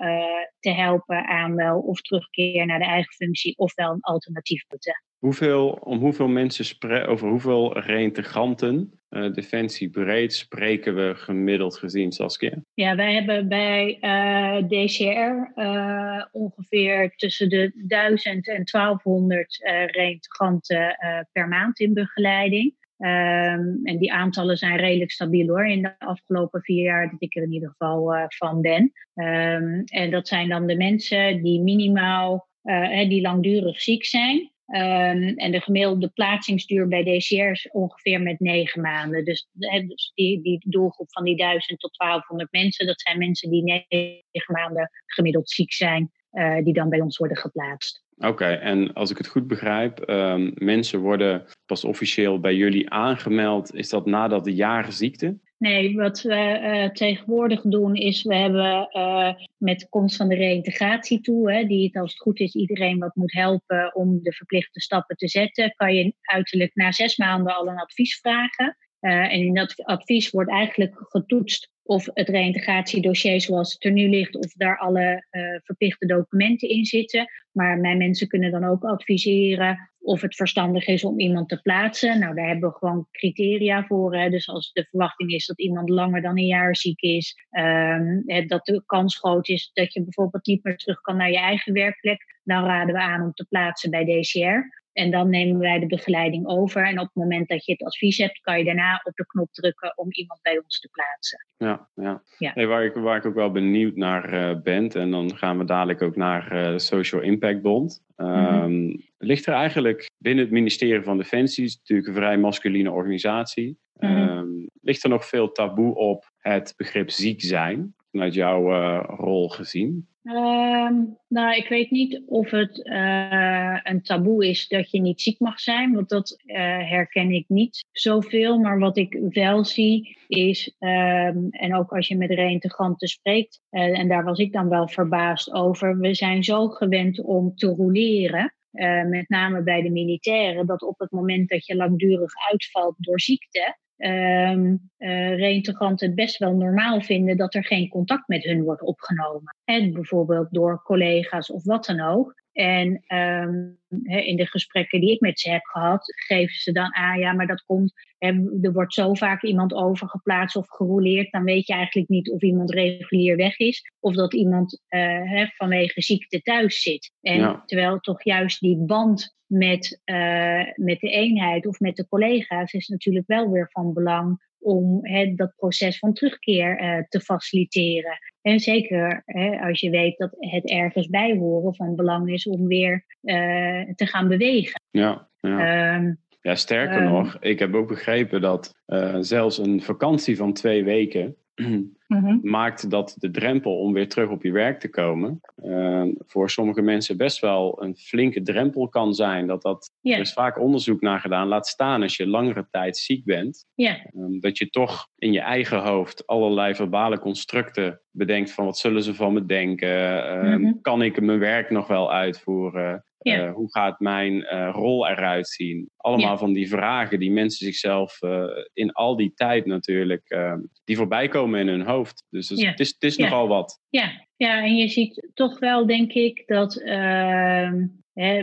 te helpen aan wel of terugkeer naar de eigen functie ofwel een alternatief te Hoeveel, om hoeveel mensen spreken, over hoeveel reïntegranten uh, Defensie breed spreken we gemiddeld gezien, Saskia? Ja, wij hebben bij uh, eh, DCR uh, eh, ongeveer tussen de 1000 en 1200 uh, reïntegranten per maand in begeleiding. Ehm, en die aantallen zijn redelijk stabiel hoor, in de afgelopen vier jaar dat ik er in ieder geval van ben. Ehm, en dat zijn dan de mensen die minimaal, die langdurig ziek zijn. Um, en de gemiddelde plaatsingsduur bij DCR is ongeveer met negen maanden. Dus, dus, die, die doelgroep van die 1000 tot 1200 mensen, dat zijn mensen die negen maanden gemiddeld ziek zijn, uh, die dan bij ons worden geplaatst. Oké, en als ik het goed begrijp, um, mensen worden pas officieel bij jullie aangemeld. Is dat nadat de jaren ziekte? Nee, wat we uh, tegenwoordig doen is, we hebben uh, met komst van de reïntegratie toe, hè, die het als het goed is iedereen wat moet helpen om de verplichte stappen te zetten, kan je uiterlijk na zes maanden al een advies vragen. Uh, en in dat advies wordt eigenlijk getoetst of het reïntegratiedossier zoals het er nu ligt, of daar alle uh, verplichte documenten in zitten. Maar mijn mensen kunnen dan ook adviseren of het verstandig is om iemand te plaatsen. Nou, daar hebben we gewoon criteria voor. Dus als de verwachting is dat iemand langer dan een jaar ziek is, um, dat de kans groot is dat je bijvoorbeeld niet meer terug kan naar je eigen werkplek, dan raden we aan om te plaatsen bij DCR. En dan nemen wij de begeleiding over. En op het moment dat je het advies hebt, kan je daarna op de knop drukken om iemand bij ons te plaatsen. Ja, ja. ja. Hey, waar, ik, waar ik ook wel benieuwd naar uh, ben, en dan gaan we dadelijk ook naar uh, Social Impact Bond. Um, Ligt er eigenlijk binnen het ministerie van Defensie, is natuurlijk een vrij masculine organisatie, mm um, ligt er nog veel taboe op het begrip ziek zijn, vanuit jouw uh, rol gezien? Um, nou, ik weet niet of het uh, een taboe is dat je niet ziek mag zijn, want dat uh, herken ik niet zoveel. Maar wat ik wel zie is, um, en ook als je met reïntegranten spreekt, en daar was ik dan wel verbaasd over, we zijn zo gewend om te roleren. met name bij de militairen, dat op het moment dat je langdurig uitvalt door ziekte, um, uh, reïntegranten het best wel normaal vinden dat er geen contact met hun wordt opgenomen. En bijvoorbeeld door collega's of wat dan ook. En um, in de gesprekken die ik met ze heb gehad, geven ze dan aan, ja, maar dat komt, er wordt zo vaak iemand overgeplaatst of gerouleerd, dan weet je eigenlijk niet of iemand regulier weg is of dat iemand uh, vanwege ziekte thuis zit. En ja. terwijl toch juist die band met, uh, met de eenheid of met de collega's is natuurlijk wel weer van belang om dat proces van terugkeer uh, te faciliteren. En zeker he, als je weet dat het ergens bij horen van belang is om weer uh, te gaan bewegen. Ja, ja. Um, ja sterker um, nog, ik heb ook begrepen dat uh, zelfs een vakantie van twee weken mm-hmm. maakt dat de drempel om weer terug op je werk te komen uh, voor sommige mensen best wel een flinke drempel kan zijn. Dat dat, yeah. Er is vaak onderzoek naar gedaan. Laat staan als je langere tijd ziek bent. Yeah. Um, dat je toch in je eigen hoofd allerlei verbale constructen bedenkt van wat zullen ze van me denken? Um, mm-hmm. Kan ik mijn werk nog wel uitvoeren? Ja. Uh, hoe gaat mijn uh, rol eruit zien? Allemaal ja. van die vragen die mensen zichzelf uh, in al die tijd natuurlijk, die voorbij komen in hun hoofd. Dus het, ja. het is, het is nogal wat. Ja. ja, en je ziet toch wel, denk ik, dat ehm, hè,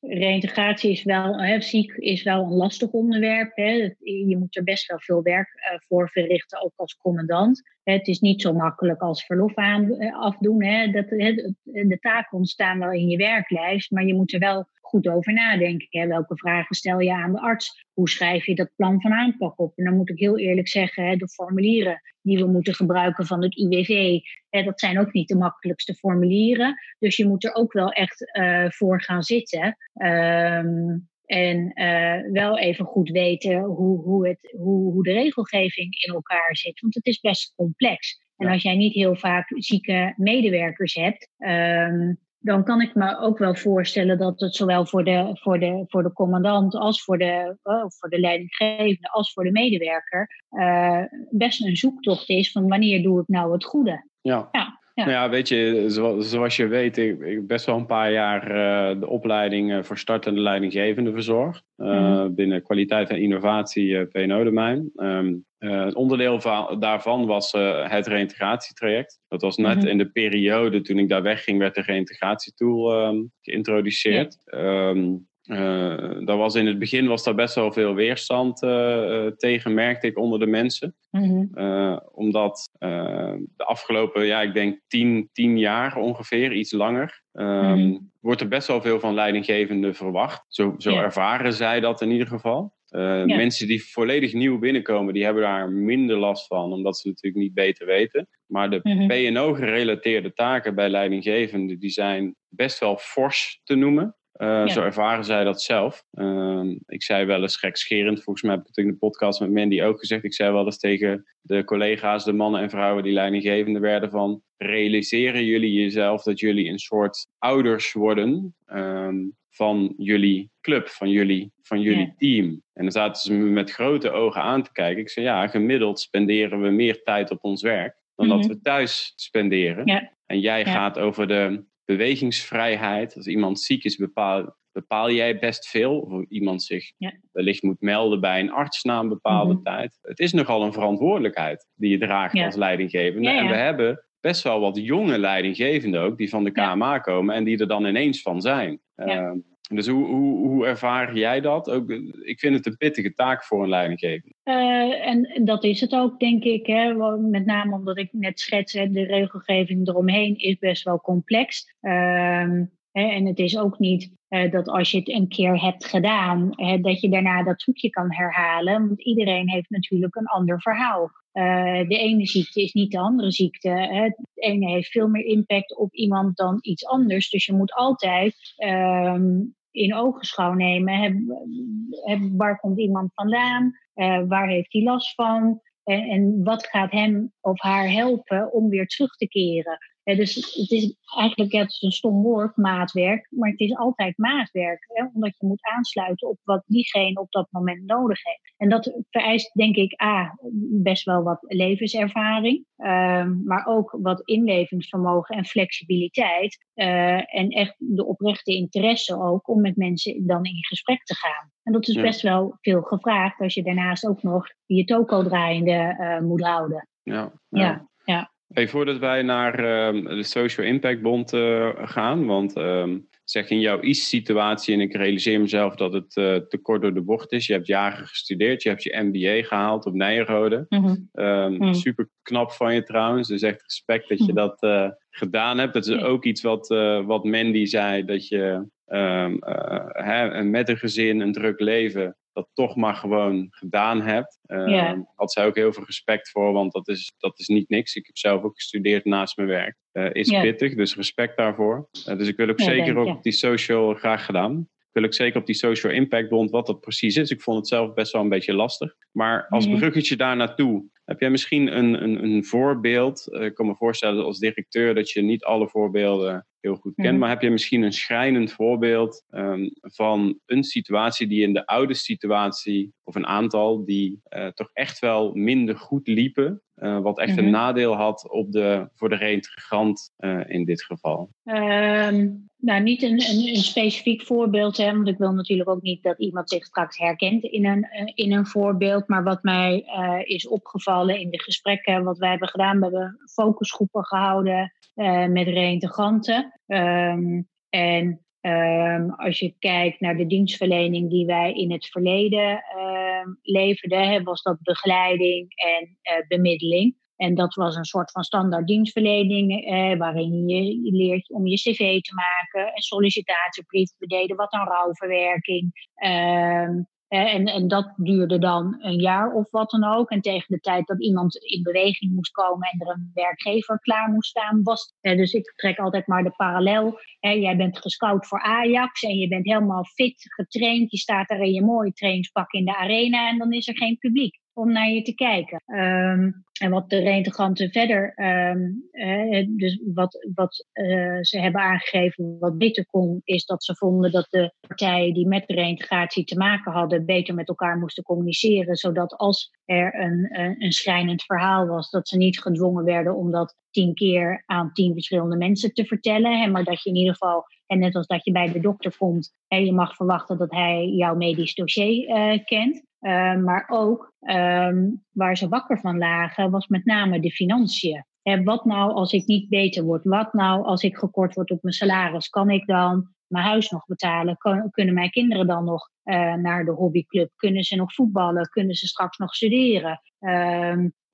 Reintegratie is wel, hè, ziek is wel een lastig onderwerp. Hè. Je moet er best wel veel werk voor verrichten, ook als commandant. Het is niet zo makkelijk als verlof aan, uh, afdoen. Hè. Dat, de taken ontstaan wel in je werklijst, maar je moet er wel goed over nadenken. Hè. Welke vragen stel je aan de arts? Hoe schrijf je dat plan van aanpak op? En dan moet ik heel eerlijk zeggen, hè, de formulieren die we moeten gebruiken van het UWV, hè, dat zijn ook niet de makkelijkste formulieren. Dus je moet er ook wel echt uh, voor gaan zitten. Um, en uh, wel even goed weten hoe, hoe, het, hoe, hoe de regelgeving in elkaar zit. Want het is best complex. En ja. als jij niet heel vaak zieke medewerkers hebt, um, dan kan ik me ook wel voorstellen dat het zowel voor de, voor de, voor de commandant als voor de, uh, voor de leidinggevende als voor de medewerker uh, best een zoektocht is van wanneer doe ik nou het goede. Ja. ja. Ja. Nou ja, weet je, zoals je weet, ik, ik best wel een paar jaar uh, de opleiding voor startende leidinggevende verzorgd. Uh, mm. Binnen kwaliteit en innovatie uh, PNO-domein. Um, een onderdeel van, daarvan was het reïntegratietraject. Dat was net mm-hmm. in de periode toen ik daar wegging, werd de reïntegratietool um, geïntroduceerd. Ja. Um, uh, was in het begin was daar best wel veel weerstand tegen, merkte ik onder de mensen. Mhm. omdat de afgelopen, ja, ik denk tien, tien jaar ongeveer, iets langer, mhm. wordt er best wel veel van leidinggevenden verwacht. Zo, zo ervaren zij dat in ieder geval. Uh, Mensen die volledig nieuw binnenkomen, die hebben daar minder last van, omdat ze natuurlijk niet beter weten. Maar de mm PNO-gerelateerde taken bij leidinggevenden, die zijn best wel fors te noemen. Uh, Zo ervaren zij dat zelf. Uh, ik zei wel eens gekscherend, volgens mij heb ik het in de podcast met Mandy ook gezegd. Ik zei wel eens tegen de collega's, de mannen en vrouwen die leidinggevende werden van... realiseren jullie jezelf dat jullie een soort ouders worden... Um, van jullie club, van jullie, van jullie team. En dan zaten ze me met grote ogen aan te kijken. Ik zei, ja, gemiddeld spenderen we meer tijd op ons werk dan dat mhm. we thuis spenderen. Ja. En jij gaat over de bewegingsvrijheid. Als iemand ziek is, bepaal, bepaal jij best veel. Of iemand zich wellicht moet melden bij een arts na een bepaalde mhm. tijd. Het is nogal een verantwoordelijkheid die je draagt als leidinggevende. En we hebben best wel wat jonge leidinggevenden ook, die van de KMA komen en die er dan ineens van zijn. Ehm, dus hoe, hoe, ervaar jij dat? Ook, ik vind het een pittige taak voor een leidinggevende. Uh, en dat is het ook, denk ik. Hè? Met name omdat ik net schets, de regelgeving eromheen is best wel complex. Uh, hè? En het is ook niet uh, dat als je het een keer hebt gedaan, dat je daarna dat trucje kan herhalen. Want iedereen heeft natuurlijk een ander verhaal. Uh, de ene ziekte is niet de andere ziekte. Hè. Het ene heeft veel meer impact op iemand dan iets anders. Dus je moet altijd um, in ogenschouw nemen. waar komt iemand vandaan? Uh, waar heeft hij last van? En, en, wat gaat hem of haar helpen om weer terug te keren? Dus het is eigenlijk het is een stom woord, maatwerk, maar het is altijd maatwerk. Hè, omdat je moet aansluiten op wat diegene op dat moment nodig heeft. En dat vereist, denk ik, A, best wel wat levenservaring, ehm, maar ook wat inlevingsvermogen en flexibiliteit. Uh, en echt de oprechte interesse ook om met mensen dan in gesprek te gaan. En dat is best wel veel gevraagd als je daarnaast ook nog je toko draaiende uh, moet houden. ja. ja. ja. Hey, voordat wij naar uh, de Social Impact Bond uh, gaan, want um, zeg in jouw IS-situatie, en ik realiseer mezelf dat het uh, te kort door de bocht is. Je hebt jaren gestudeerd, je hebt je MBA gehaald op Nijenrode. Mm -hmm. um, mm. Super knap van je trouwens, dus echt respect dat je mhm. dat uh, gedaan hebt. Dat is ook iets wat, wat Mandy zei, dat je hè, met een gezin, een druk leven, dat toch maar gewoon gedaan hebt. Uh, Had zij ook heel veel respect voor, want dat is, dat is niet niks. Ik heb zelf ook gestudeerd naast mijn werk. Uh, is pittig, dus respect daarvoor. Uh, dus ik wil ook zeker ook op die social graag gedaan. Ik wil ook zeker op die social impact bond wat dat precies is. Ik vond het zelf best wel een beetje lastig. Maar als bruggetje daar naartoe, heb jij misschien een, een, een voorbeeld? ik kan me voorstellen als directeur dat je niet alle voorbeelden heel goed ken. Mhm. Maar heb je misschien een schrijnend voorbeeld um, van een situatie die in de oude situatie, of een aantal, die uh, toch echt wel minder goed liepen? Uh, wat echt een mhm. nadeel had op de, voor de reintegrant uh, in dit geval? Um, nou, niet een, een, een, specifiek voorbeeld, hè, want ik wil natuurlijk ook niet dat iemand zich straks herkent in een, in een voorbeeld. Maar wat mij is opgevallen in de gesprekken wat wij hebben gedaan, we hebben focusgroepen gehouden met reïntegranten. Um, en um, als je kijkt naar de dienstverlening die wij in het verleden uh, leverden, was dat begeleiding en uh, bemiddeling. En dat was een soort van standaard dienstverlening, eh, waarin je, leert om je cv te maken, een sollicitatiebrief. We deden wat aan rouwverwerking. Um, en, en dat duurde dan een jaar of wat dan ook. En tegen de tijd dat iemand in beweging moest komen en er een werkgever klaar moest staan, was. dus ik trek altijd maar de parallel. jij bent gescout voor Ajax en je bent helemaal fit, getraind. Je staat daar in je mooie trainingspak in de arena en dan is er geen publiek om naar je te kijken. Um, en wat de reintegranten verder, uh, dus wat, wat uh, ze hebben aangegeven wat beter kon, is dat ze vonden dat de partijen die met de reintegratie te maken hadden, beter met elkaar moesten communiceren, zodat als er een, een, schrijnend verhaal was, dat ze niet gedwongen werden om dat tien keer aan tien verschillende mensen te vertellen, hè, maar dat je in ieder geval, en net als dat je bij de dokter komt, en je mag verwachten dat hij jouw medisch dossier uh, kent. Uh, maar ook um, waar ze wakker van lagen, was met name de financiën. Wat nou als ik niet beter word? Wat nou als ik gekort word op mijn salaris? Kan ik dan mijn huis nog betalen? kunnen mijn kinderen dan nog naar de hobbyclub? Kunnen ze nog voetballen? Kunnen ze straks nog studeren?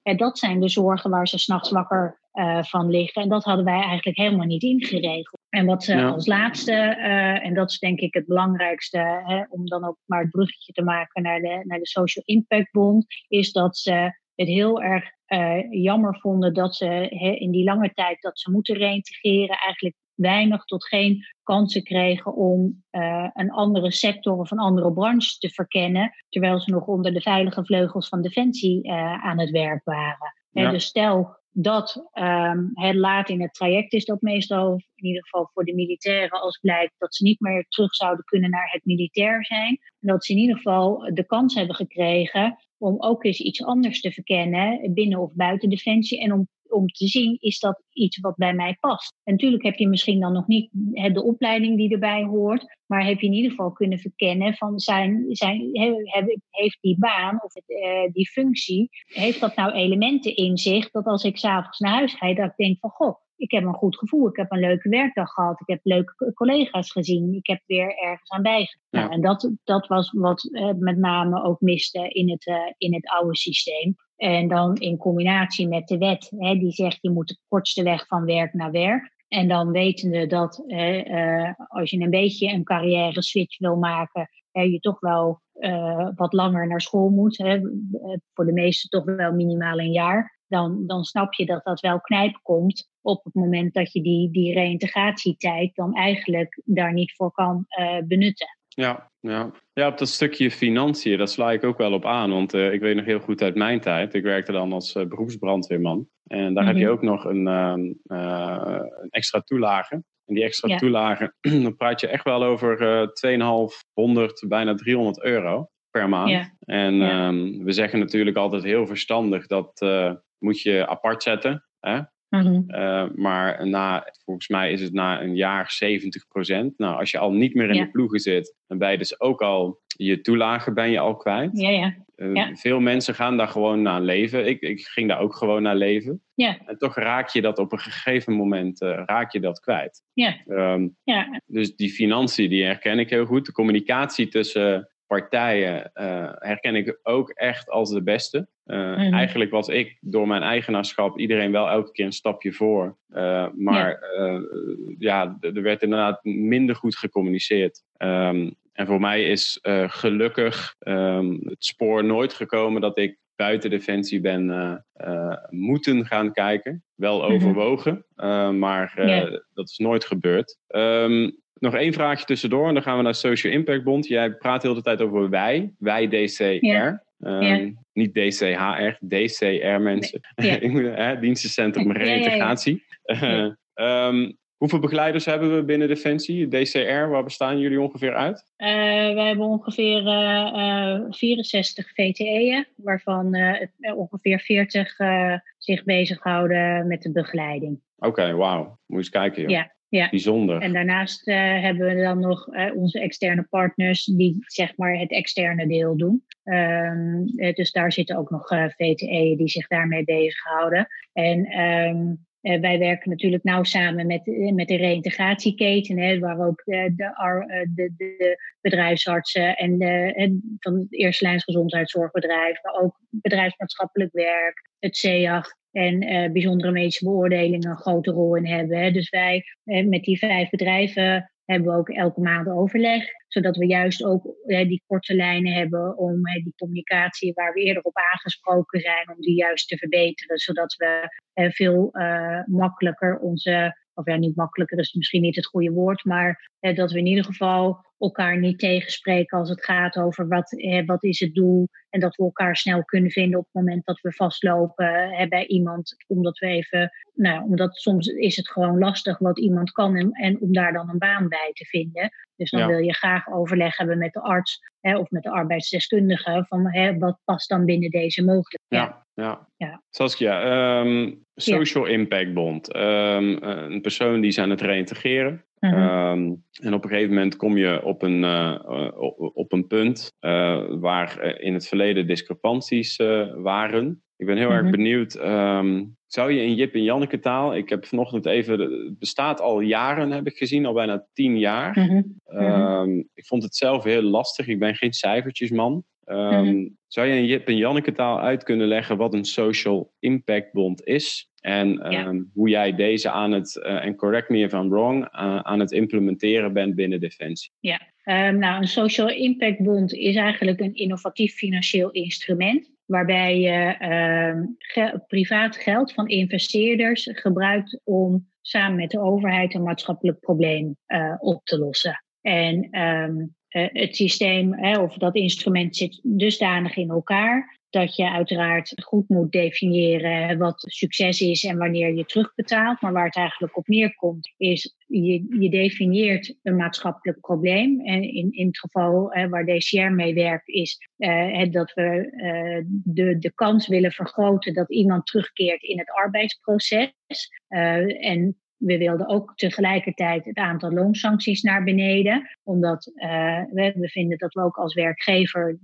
En dat zijn de zorgen waar ze s'nachts wakker uh, van liggen. En dat hadden wij eigenlijk helemaal niet ingeregeld. En wat ze als laatste, uh, en dat is denk ik het belangrijkste, hè, om dan ook maar het bruggetje te maken naar de, naar de Social Impact Bond, is dat ze het heel erg uh, jammer vonden dat ze hè, in die lange tijd dat ze moeten reintegreren, eigenlijk weinig tot geen kansen kregen om uh, een andere sector of een andere branche te verkennen, terwijl ze nog onder de veilige vleugels van Defensie aan het werk waren. Ja. dus stel dat um, het laat in het traject is dat meestal, in ieder geval voor de militairen, als blijkt dat ze niet meer terug zouden kunnen naar het militair zijn. Dat ze in ieder geval de kans hebben gekregen om ook eens iets anders te verkennen binnen of buiten Defensie en om om te zien, is dat iets wat bij mij past. En natuurlijk heb je misschien dan nog niet de opleiding die erbij hoort, maar heb je in ieder geval kunnen verkennen van zijn, zijn, heeft die baan of uh, die functie, heeft dat nou elementen in zich dat als ik s'avonds naar huis ga, dat ik denk van goh, ik heb een goed gevoel. Ik heb een leuke werkdag gehad. Ik heb leuke collega's gezien. Ik heb weer ergens aan bijgedragen. Nou, en dat, dat was wat uh, met name ook miste in het, uh, in het oude systeem. En dan in combinatie met de wet, hè, die zegt je moet de kortste weg van werk naar werk. En dan wetende dat uh, als je een beetje een carrière switch wil maken, je toch wel uh, wat langer naar school moet. Hè, voor de meesten toch wel minimaal een jaar. Dan, dan snap je dat dat wel knijp komt op het moment dat je die, die reïntegratietijd dan eigenlijk daar niet voor kan uh, benutten. Ja, ja. ja, op dat stukje financiën, daar sla ik ook wel op aan. Want uh, ik weet nog heel goed uit mijn tijd. Ik werkte dan als uh, beroepsbrandweerman. En daar heb je mhm. ook nog een, uh, een extra toelage. En die extra ja. toelage, dan praat je echt wel over 2500, bijna 300 euro per maand. Ja. En ja. Um, we zeggen natuurlijk altijd heel verstandig dat moet je apart zetten. Hè? Mm maar na, volgens mij is het na een jaar 70% Nou, als je al niet meer in de ploegen zit, dan ben je dus ook al je toelage ben je al kwijt. Ja, ja. Uh, veel mensen gaan daar gewoon naar leven. Ik, ik ging daar ook gewoon naar leven. Ja. En toch raak je dat op een gegeven moment uh, raak je dat kwijt. Ja. Um, ja. Dus die financiën, die herken ik heel goed. De communicatie tussen partijen uh, herken ik ook echt als de beste. Uh, mm-hmm. Eigenlijk was ik door mijn eigenaarschap iedereen wel elke keer een stapje voor. Uh, maar ja. ja, er werd inderdaad minder goed gecommuniceerd. Um, en voor mij is gelukkig um, het spoor nooit gekomen dat ik buiten Defensie ben moeten gaan kijken. Wel mm-hmm. overwogen, maar yeah. dat is nooit gebeurd. Um, nog één vraagje tussendoor en dan gaan we naar Social Impact Bond. Jij praat heel de tijd over wij, wij DCR. Ja. Um, ja. Niet DCHR, DCR mensen. Ja. Dienstencentrum Reintegratie. Uh, um, hoeveel begeleiders hebben we binnen Defensie? DCR, waar bestaan jullie ongeveer uit? Uh, we hebben ongeveer uh, 64 VTE'en, waarvan ongeveer 40 zich bezighouden met de begeleiding. Oké, okay, wauw. Moet je eens kijken. Joh. Ja. Ja. Bijzonder. En daarnaast uh, hebben we dan nog uh, onze externe partners die zeg maar het externe deel doen. Um, dus daar zitten ook nog uh, VTE die zich daarmee bezighouden. En um, wij werken natuurlijk nauw samen met, met de reïntegratieketen, hè, waar ook de, de, de, de bedrijfsartsen en, de, en van het eerste lijns gezondheidszorgbedrijf, maar ook bedrijfsmaatschappelijk werk, het CEAG en uh, bijzondere medische beoordelingen een grote rol in hebben. Hè. Dus wij uh, met die vijf bedrijven hebben we ook elke maand overleg, zodat we juist ook uh, die korte lijnen hebben om die communicatie waar we eerder op aangesproken zijn, om die juist te verbeteren, zodat we veel makkelijker onze of ja, niet makkelijker is misschien niet het goede woord, maar dat we in ieder geval elkaar niet tegenspreken als het gaat over wat, hè, wat is het doel. En dat we elkaar snel kunnen vinden op het moment dat we vastlopen hè, bij iemand. Omdat we even, nou, omdat soms is het gewoon lastig wat iemand kan en, en om daar dan een baan bij te vinden. Dus dan wil je graag overleg hebben met de arts hè, of met de arbeidsdeskundige van hè, wat past dan binnen deze mogelijkheid. Ja. Ja. ja. Saskia, um, Social Impact Bond. Um, een persoon die is aan het reïntegreren. Mhm. Ehm, en op een gegeven moment kom je op een, uh, op een punt uh, waar in het verleden discrepanties uh, waren. Ik ben heel erg mhm. benieuwd. Ehm, zou je in Jip en Janneke taal, ik heb vanochtend even, het bestaat al jaren, heb ik gezien, al bijna tien jaar. Mhm. Ehm, ik vond het zelf heel lastig. Ik ben geen cijfertjesman. Um, Zou je in Jip en Janneke taal uit kunnen leggen wat een social impact bond is? En hoe jij deze aan het, uh, en correct me if I'm wrong, uh, aan het implementeren bent binnen Defensie? Ja, nou, een social impact bond is eigenlijk een innovatief financieel instrument waarbij je uh, privaat geld van investeerders gebruikt om samen met de overheid een maatschappelijk probleem uh, op te lossen. En het systeem hè, of dat instrument zit dusdanig in elkaar dat je uiteraard goed moet definiëren wat succes is en wanneer je terugbetaalt. Maar waar het eigenlijk op neerkomt, is je, je definieert een maatschappelijk probleem. En in, in het geval hè, waar DCR mee werkt, is uh, dat we uh, de, de kans willen vergroten dat iemand terugkeert in het arbeidsproces. Uh, en we wilden ook tegelijkertijd het aantal loonsancties naar beneden, omdat uh, we, vinden dat we ook als werkgever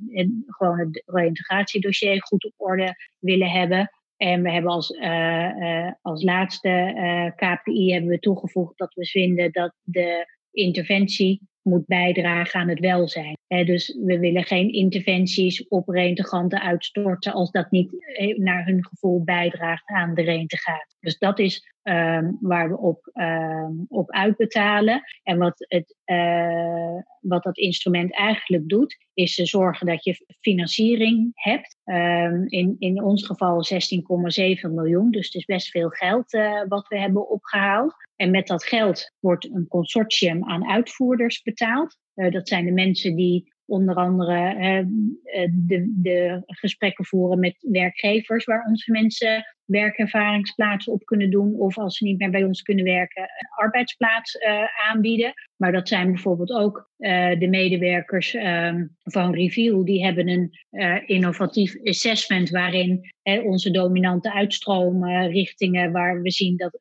gewoon het reïntegratiedossier goed op orde willen hebben. En we hebben als, uh, uh, als laatste KPI hebben we toegevoegd dat we vinden dat de interventie moet bijdragen aan het welzijn. dus we willen geen interventies op reintegranten uitstorten als dat niet naar hun gevoel bijdraagt aan de reintegratie. Dus dat is um, waar we op, um, op uitbetalen. En wat, het, uh, wat dat instrument eigenlijk doet, is te zorgen dat je financiering hebt. Um, in, in ons geval 16,7 miljoen, dus het is best veel geld uh, wat we hebben opgehaald. En met dat geld wordt een consortium aan uitvoerders betaald. Uh, dat zijn de mensen die onder andere uh, de, de gesprekken voeren met werkgevers waar onze mensen werkervaringsplaatsen op kunnen doen. Of als ze niet meer bij ons kunnen werken, een arbeidsplaats uh, aanbieden. Maar dat zijn bijvoorbeeld ook uh, de medewerkers um, van Review. Die hebben een innovatief assessment waarin onze dominante uitstroomrichtingen, waar we zien dat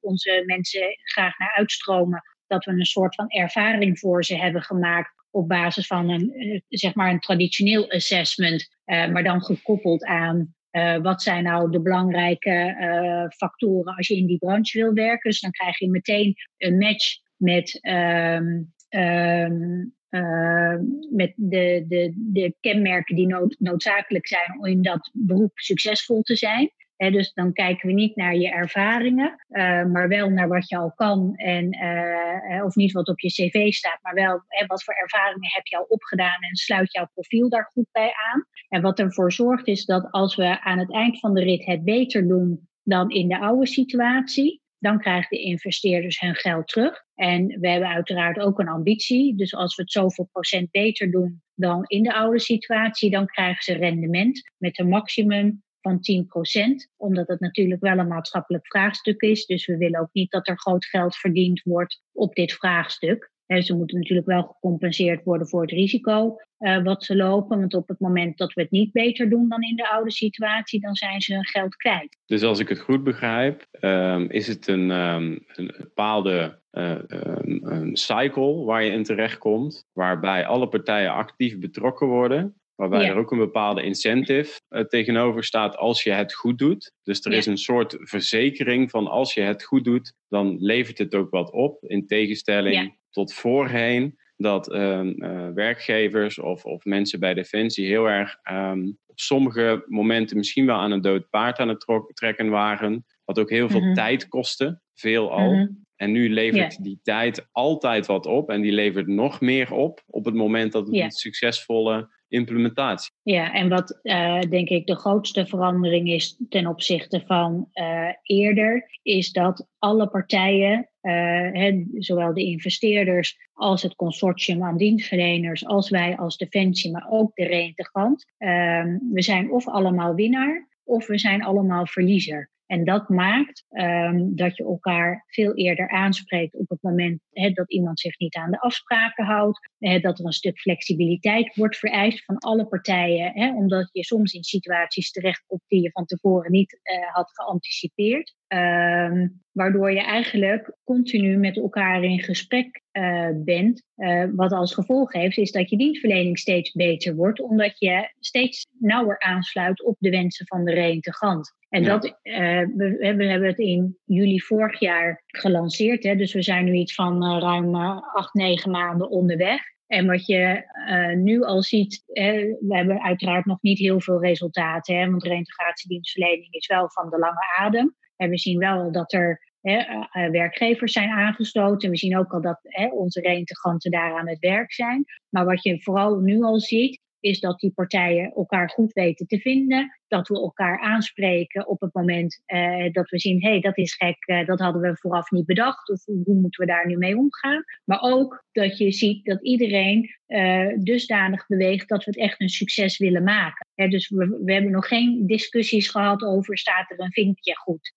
onze mensen graag naar uitstromen, dat we een soort van ervaring voor ze hebben gemaakt op basis van een, zeg maar een traditioneel assessment, maar dan gekoppeld aan uh, wat zijn nou de belangrijke factoren als je in die branche wil werken? Dus dan krijg je meteen een match met, um, uh, met de, de, de kenmerken die nood, noodzakelijk zijn om in dat beroep succesvol te zijn dus dan kijken we niet naar je ervaringen, uh, maar wel naar wat je al kan. En, uh, of niet wat op je cv staat, maar wel wat voor ervaringen heb je al opgedaan en sluit jouw profiel daar goed bij aan. En wat ervoor zorgt is dat als we aan het eind van de rit het beter doen dan in de oude situatie, dan krijgen de investeerders hun geld terug. En we hebben uiteraard ook een ambitie. Dus als we het zoveel procent beter doen dan in de oude situatie, dan krijgen ze rendement met een maximum van 10%, omdat het natuurlijk wel een maatschappelijk vraagstuk is. Dus we willen ook niet dat er groot geld verdiend wordt op dit vraagstuk. ze moeten natuurlijk wel gecompenseerd worden voor het risico uh, wat ze lopen. Want op het moment dat we het niet beter doen dan in de oude situatie, dan zijn ze hun geld kwijt. Dus als ik het goed begrijp, um, is het een, um, een bepaalde uh, um, cycle waar je in terechtkomt, waarbij alle partijen actief betrokken worden. Waarbij er ook een bepaalde incentive uh, tegenover staat als je het goed doet. Dus er is een soort verzekering van als je het goed doet, dan levert het ook wat op. In tegenstelling tot voorheen dat uh, uh, werkgevers of, of mensen bij Defensie heel erg um, op sommige momenten misschien wel aan een dood paard aan het trekken waren. Wat ook heel veel mhm. tijd kostte, veel al. Mhm. En nu levert die tijd altijd wat op en die levert nog meer op op het moment dat het een succesvolle implementatie. Ja, en wat uh, denk ik de grootste verandering is ten opzichte van uh, eerder, is dat alle partijen, uh, zowel de investeerders als het consortium aan dienstverleners, als wij als Defensie, maar ook de reintegrant, we zijn of allemaal winnaar of we zijn allemaal verliezer. En dat maakt um, dat je elkaar veel eerder aanspreekt op het moment dat iemand zich niet aan de afspraken houdt. Dat er een stuk flexibiliteit wordt vereist van alle partijen. Omdat je soms in situaties terechtkomt die je van tevoren niet uh, had geanticipeerd. Ehm, waardoor je eigenlijk continu met elkaar in gesprek uh, bent. Uh, wat als gevolg heeft, is dat je dienstverlening steeds beter wordt, omdat je steeds nauwer aansluit op de wensen van de reintegrant. En dat, uh, we, we, hebben het in juli vorig jaar gelanceerd. Hè, dus we zijn nu iets van ruim acht, negen maanden onderweg. En wat je uh, nu al ziet, we hebben uiteraard nog niet heel veel resultaten, hè, want reintegratiedienstverlening is wel van de lange adem. En we zien wel dat er hè, uh, werkgevers zijn aangesloten. We zien ook al dat hè, onze reintegranten daar aan het werk zijn. Maar wat je vooral nu al ziet, is dat die partijen elkaar goed weten te vinden. Dat we elkaar aanspreken op het moment uh, dat we zien, hé, hey, dat is gek, uh, dat hadden we vooraf niet bedacht. Of hoe moeten we daar nu mee omgaan? Maar ook dat je ziet dat iedereen uh, dusdanig beweegt dat we het echt een succes willen maken. Dus we, hebben nog geen discussies gehad over staat er een vinkje goed.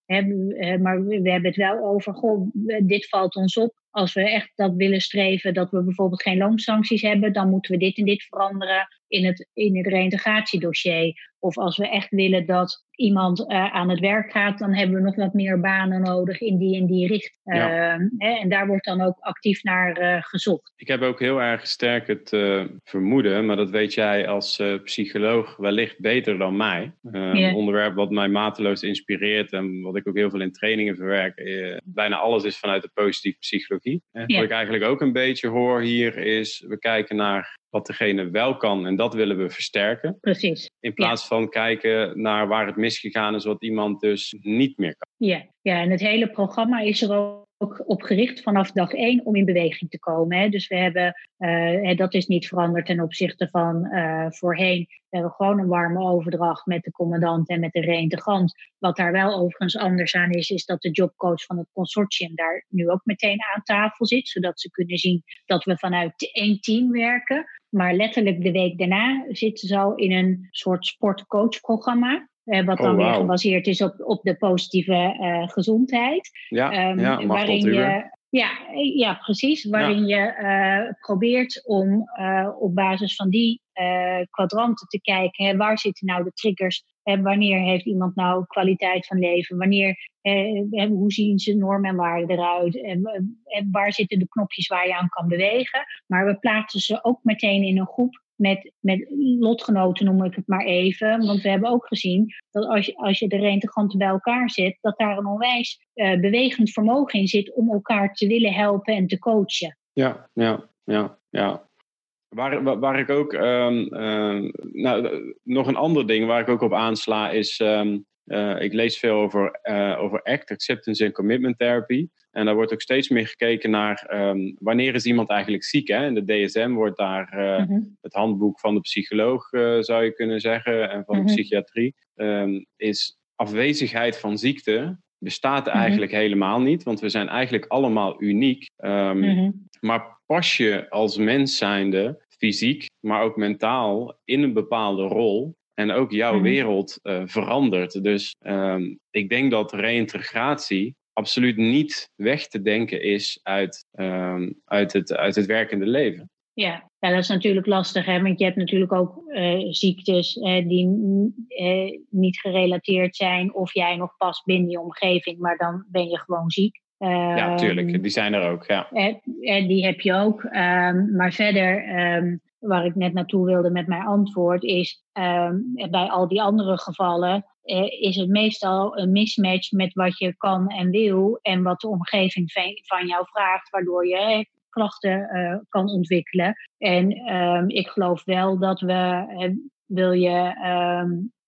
Maar we, we hebben het wel over, goh, dit valt ons op als we echt dat willen streven, dat we bijvoorbeeld geen loonsancties hebben, dan moeten we dit en dit veranderen in het, in het reïntegratiedossier. Of als we echt willen dat iemand uh, aan het werk gaat, dan hebben we nog wat meer banen nodig in die en die richting. Ja. Uh, hè, en daar wordt dan ook actief naar uh, gezocht. Ik heb ook heel erg sterk het eh, vermoeden, maar dat weet jij als psycholoog wellicht beter dan mij. Ja. Een onderwerp wat mij mateloos inspireert en wat ik ook heel veel in trainingen verwerk. bijna alles is vanuit de positieve psychologie. Ja. Wat ik eigenlijk ook een beetje hoor hier is, we kijken naar wat degene wel kan en dat willen we versterken. Precies. In plaats van kijken naar waar het misgegaan is, wat iemand dus niet meer kan. Ja, ja en het hele programma is er ook ook op gericht vanaf dag één om in beweging te komen. Hè. Dus we hebben, uh, dat is niet veranderd ten opzichte van uh, voorheen. We hebben gewoon een warme overdracht met de commandant en met de reintegrant. Wat daar wel overigens anders aan is, is dat de jobcoach van het consortium daar nu ook meteen aan tafel zit. Zodat ze kunnen zien dat we vanuit één team werken. Maar letterlijk de week daarna zitten ze al in een soort sportcoachprogramma. Uh, wat dan oh, wow. weer gebaseerd is op, op de positieve uh, gezondheid. Ja, um, ja waarin je, ja, ja, precies. Waarin ja. je uh, probeert om op basis van die kwadranten te kijken, hè, waar zitten nou de triggers? Wanneer heeft iemand nou kwaliteit van leven? Wanneer, hoe zien ze normen en waarden eruit? En, waar zitten de knopjes waar je aan kan bewegen? Maar we plaatsen ze ook meteen in een groep met, met lotgenoten, noem ik het maar even. Want we hebben ook gezien dat als je, als je de reintegranten bij elkaar zet, dat daar een onwijs uh, bewegend vermogen in zit om elkaar te willen helpen en te coachen. Ja, ja, ja, ja. Waar, waar ik ook, um, uh, nou, nog een ander ding waar ik ook op aansla is, um, uh, ik lees veel over, over ACT, Acceptance and Commitment Therapy. En daar wordt ook steeds meer gekeken naar um, wanneer is iemand eigenlijk ziek. Hè? In de DSM wordt daar uh, mm -hmm. het handboek van de psycholoog, zou je kunnen zeggen, en van mm -hmm. de psychiatrie. Um, is afwezigheid van ziekte bestaat eigenlijk mm -hmm. helemaal niet, want we zijn eigenlijk allemaal uniek. Um, maar pas je als mens zijnde, fysiek, maar ook mentaal, in een bepaalde rol, en ook jouw wereld uh, verandert. Dus ik denk dat reïntegratie absoluut niet weg te denken is uit, um, uit, het, uit het werkende leven. Ja. ja, dat is natuurlijk lastig, hè? want je hebt natuurlijk ook uh, ziektes uh, die uh, niet gerelateerd zijn of jij nog past binnen je omgeving, maar dan ben je gewoon ziek. Ja, tuurlijk, ehm, die zijn er ook. Ja. die heb je ook. Um, maar verder, um, waar ik net naartoe wilde met mijn antwoord, is bij al die andere gevallen eh, is het meestal een mismatch met wat je kan en wil en wat de omgeving van jou vraagt, waardoor je klachten uh, kan ontwikkelen. En ik geloof wel dat we, uh, wil je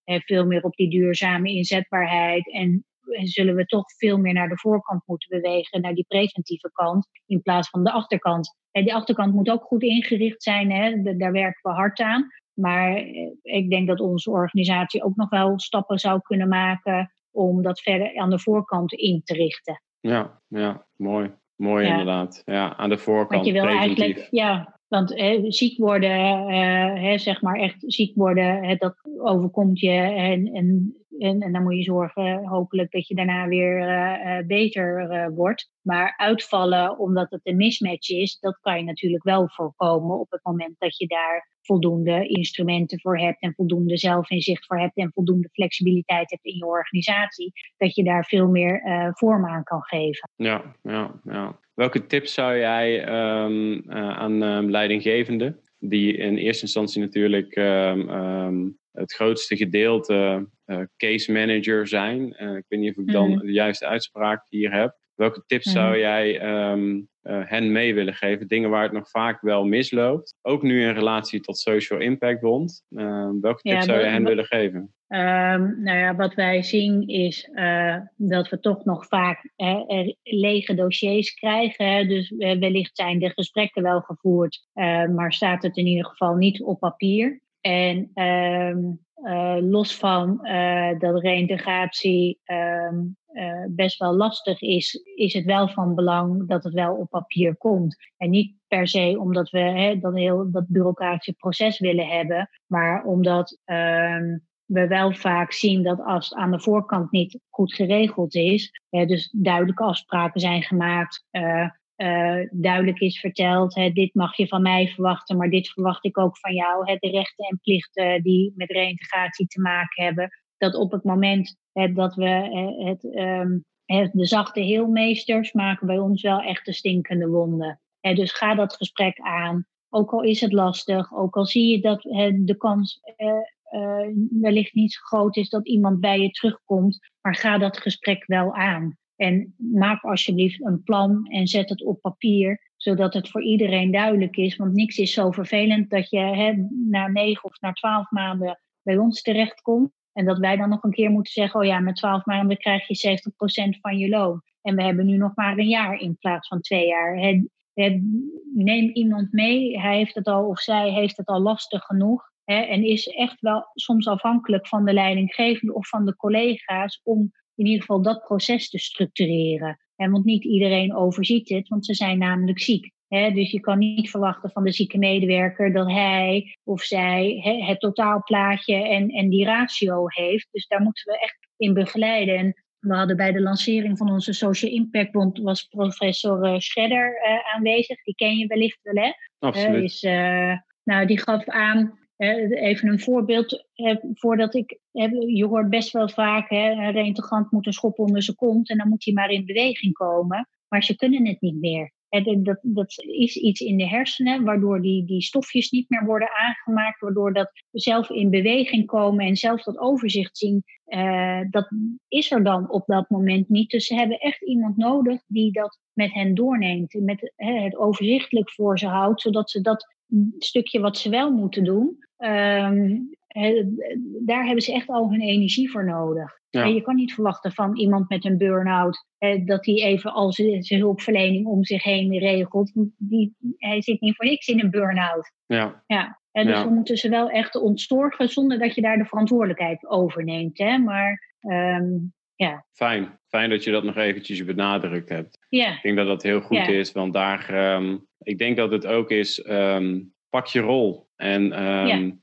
veel meer op die duurzame inzetbaarheid en zullen we toch veel meer naar de voorkant moeten bewegen, naar die preventieve kant, in plaats van de achterkant. En die achterkant moet ook goed ingericht zijn, hè? daar werken we hard aan. Maar eh, ik denk dat onze organisatie ook nog wel stappen zou kunnen maken om dat verder aan de voorkant in te richten. Ja, ja mooi. Mooi ja. inderdaad. Ja, aan de voorkant. Want je wil eigenlijk, ja, want hè, ziek worden, uh, hè, zeg maar echt ziek worden, hè, dat overkomt je en, en en, en, dan moet je zorgen, hopelijk, dat je daarna weer beter wordt. Maar uitvallen omdat het een mismatch is, dat kan je natuurlijk wel voorkomen op het moment dat je daar voldoende instrumenten voor hebt en voldoende zelfinzicht voor hebt en voldoende flexibiliteit hebt in je organisatie, dat je daar veel meer vorm aan kan geven. Ja, ja, ja. Welke tips zou jij uh, aan um, leidinggevenden, die in eerste instantie natuurlijk um, het grootste gedeelte uh, case manager zijn, ik weet niet of ik dan mm. de juiste uitspraak hier heb, Welke tips zou mhm. jij ehm, eh, hen mee willen geven? Dingen waar het nog vaak wel misloopt. Ook nu in relatie tot Social Impact Bond. Ehm, welke tips zou je hen willen geven? Um, nou ja, wat wij zien is uh, dat we toch nog vaak lege dossiers krijgen. Dus wellicht zijn de gesprekken wel gevoerd, uh, maar staat het in ieder geval niet op papier. En uh, los van dat reintegratie uh, best wel lastig is, is het wel van belang dat het wel op papier komt. En niet per se omdat we hè, dan heel dat bureaucratische proces willen hebben, maar omdat uh, we wel vaak zien dat als het aan de voorkant niet goed geregeld is, dus duidelijke afspraken zijn gemaakt. Uh, uh, duidelijk is verteld, hè, dit mag je van mij verwachten, maar dit verwacht ik ook van jou. Hè, de rechten en plichten die met reïntegratie te maken hebben. Dat op het moment dat we het, um, de zachte heelmeesters maken bij ons wel echt de stinkende wonden. dus ga dat gesprek aan. Ook al is het lastig, ook al zie je dat de kans uh, uh, wellicht niet zo groot is dat iemand bij je terugkomt, maar ga dat gesprek wel aan. En maak alsjeblieft een plan en zet het op papier, zodat het voor iedereen duidelijk is. Want niks is zo vervelend dat je hè, na negen of na twaalf maanden bij ons terechtkomt. En dat wij dan nog een keer moeten zeggen: oh ja, met 12 maanden krijg je 70% van je loon. En we hebben nu nog maar een jaar in plaats van twee jaar. neem iemand mee, hij heeft het al of zij heeft het al lastig genoeg. en is echt wel soms afhankelijk van de leidinggevende of van de collega's om in ieder geval dat proces te structureren. En want niet iedereen overziet het, want ze zijn namelijk ziek dus je kan niet verwachten van de zieke medewerker dat hij of zij het totaalplaatje en, en die ratio heeft. Dus daar moeten we echt in begeleiden. En we hadden bij de lancering van onze Social Impact Bond was professor uh, Schredder uh, aanwezig. Die ken je wellicht wel, hè? Absoluut. is, uh, nou, die gaf aan, even een voorbeeld, voordat ik, je hoort best wel vaak, hè, een reintegrant moet een schop onder zijn kont en dan moet hij maar in beweging komen. Maar ze kunnen het niet meer. Dat, dat is iets in de hersenen, waardoor die, die stofjes niet meer worden aangemaakt, waardoor dat zelf in beweging komen en zelf dat overzicht zien, uh, dat is er dan op dat moment niet. Dus ze hebben echt iemand nodig die dat met hen doorneemt, met het overzichtelijk voor ze houdt, zodat ze dat stukje wat ze wel moeten doen, um, daar hebben ze echt al hun energie voor nodig. Ja. je kan niet verwachten van iemand met een burn-out dat hij even al zijn hulpverlening om zich heen regelt. Die, hij zit niet voor niks in een burn-out. Ja. Ja. En dus we moeten ze wel echt ontzorgen zonder dat je daar de verantwoordelijkheid over neemt. Hè? Maar um, ja. Fijn. Fijn dat je dat nog eventjes benadrukt hebt. Ja. Ik denk dat dat heel goed is, want daar, um, ik denk dat het ook is, um, pak je rol. En ja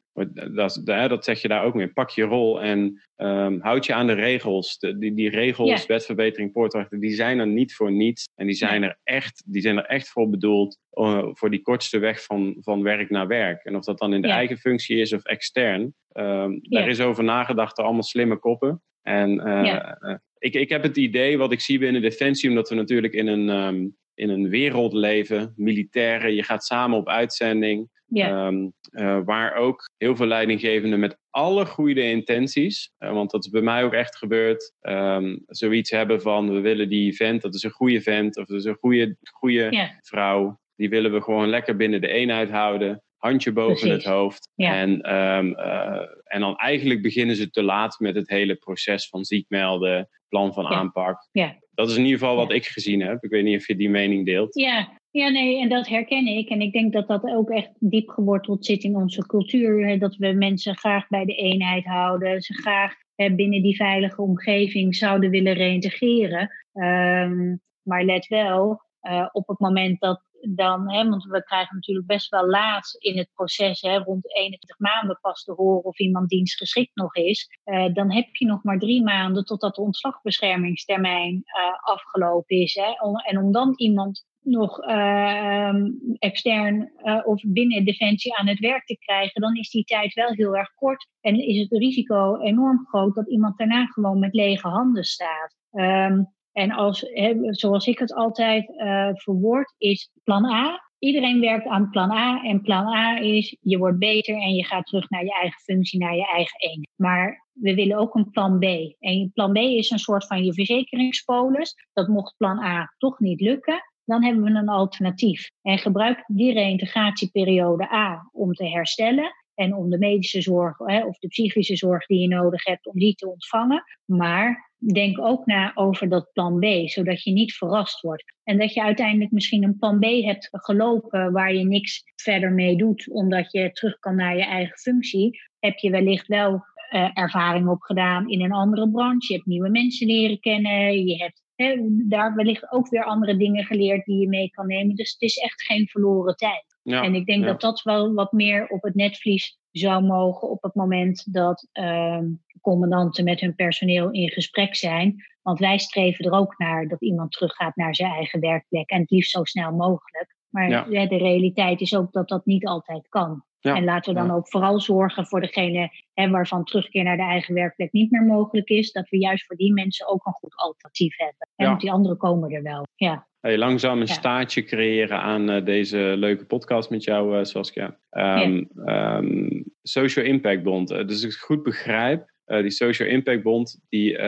dat, dat zeg je daar ook mee. Pak je rol en um, houd je aan de regels. De, die, die regels, wetverbetering, poortwachten, die zijn er niet voor niets. En die zijn, er, echt, die zijn er echt voor bedoeld uh, voor die kortste weg van, van werk naar werk. En of dat dan in de eigen functie is of extern, um, daar is over nagedacht door allemaal slimme koppen. En uh, uh, ik, ik heb het idee, wat ik zie binnen Defensie, omdat we natuurlijk in een, um, in een wereld leven, militairen, je gaat samen op uitzending. Ja. Um, uh, waar ook heel veel leidinggevenden met alle goede intenties, uh, want dat is bij mij ook echt gebeurd, um, zoiets hebben van we willen die vent, dat is een goede vent of dat is een goede, goede vrouw. Die willen we gewoon lekker binnen de eenheid houden handje boven Precies. het hoofd. Ja. En, um, uh, en dan eigenlijk beginnen ze te laat met het hele proces van ziek melden, plan van aanpak. Ja. Dat is in ieder geval wat ik gezien heb. Ik weet niet of je die mening deelt. Ja, ja, nee, en dat herken ik. En ik denk dat dat ook echt diep geworteld zit in onze cultuur. Dat we mensen graag bij de eenheid houden. Ze graag binnen die veilige omgeving zouden willen reïntegreren. Um, maar let wel, uh, op het moment dat dan, hè, want we krijgen natuurlijk best wel laat in het proces, hè, rond 21 maanden pas te horen of iemand dienstgeschikt nog is, uh, dan heb je nog maar drie maanden totdat de ontslagbeschermingstermijn uh, afgelopen is. Hè. en om dan iemand nog uh, extern uh, of binnen Defensie aan het werk te krijgen, dan is die tijd wel heel erg kort en is het risico enorm groot dat iemand daarna gewoon met lege handen staat. Um, en als, zoals ik het altijd uh, verwoord, is plan A. Iedereen werkt aan plan A. En plan A is, je wordt beter en je gaat terug naar je eigen functie, naar je eigen eenheid. Maar we willen ook een plan B. En plan B is een soort van je verzekeringspolis. Dat mocht plan A toch niet lukken, dan hebben we een alternatief. En gebruik die reïntegratieperiode A om te herstellen en om de medische zorg hè, of de psychische zorg die je nodig hebt, om die te ontvangen. Maar denk ook na over dat plan B, zodat je niet verrast wordt. En dat je uiteindelijk misschien een plan B hebt gelopen waar je niks verder mee doet, omdat je terug kan naar je eigen functie, heb je wellicht wel uh, ervaring opgedaan in een andere branche. Je hebt nieuwe mensen leren kennen. Je hebt hè, daar wellicht ook weer andere dingen geleerd die je mee kan nemen. Dus het is echt geen verloren tijd. Ja, en ik denk dat dat wel wat meer op het netvlies zou mogen op het moment dat uh, commandanten met hun personeel in gesprek zijn. Want wij streven er ook naar dat iemand teruggaat naar zijn eigen werkplek en het liefst zo snel mogelijk. Maar de realiteit is ook dat dat niet altijd kan. En laten we dan ook vooral zorgen voor degene hè, waarvan terugkeer naar de eigen werkplek niet meer mogelijk is, dat we juist voor die mensen ook een goed alternatief hebben. En want die anderen komen er wel. Ja. Hey, langzaam een staartje creëren aan uh, deze leuke podcast met jou, uh, Saskia. Um, um, Social Impact Bond. Uh, dus ik goed begrijp, die Social Impact Bond die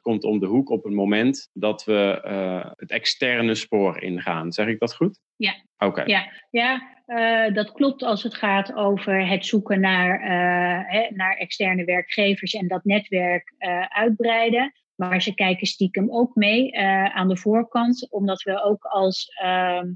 komt om de hoek op het moment dat we het externe spoor ingaan. Zeg ik dat goed? Ja. Oké. Ja, ja uh, dat klopt als het gaat over het zoeken naar, uh, naar externe werkgevers en dat netwerk uh, uitbreiden. Maar ze kijken stiekem ook mee aan de voorkant, omdat we ook als ehm,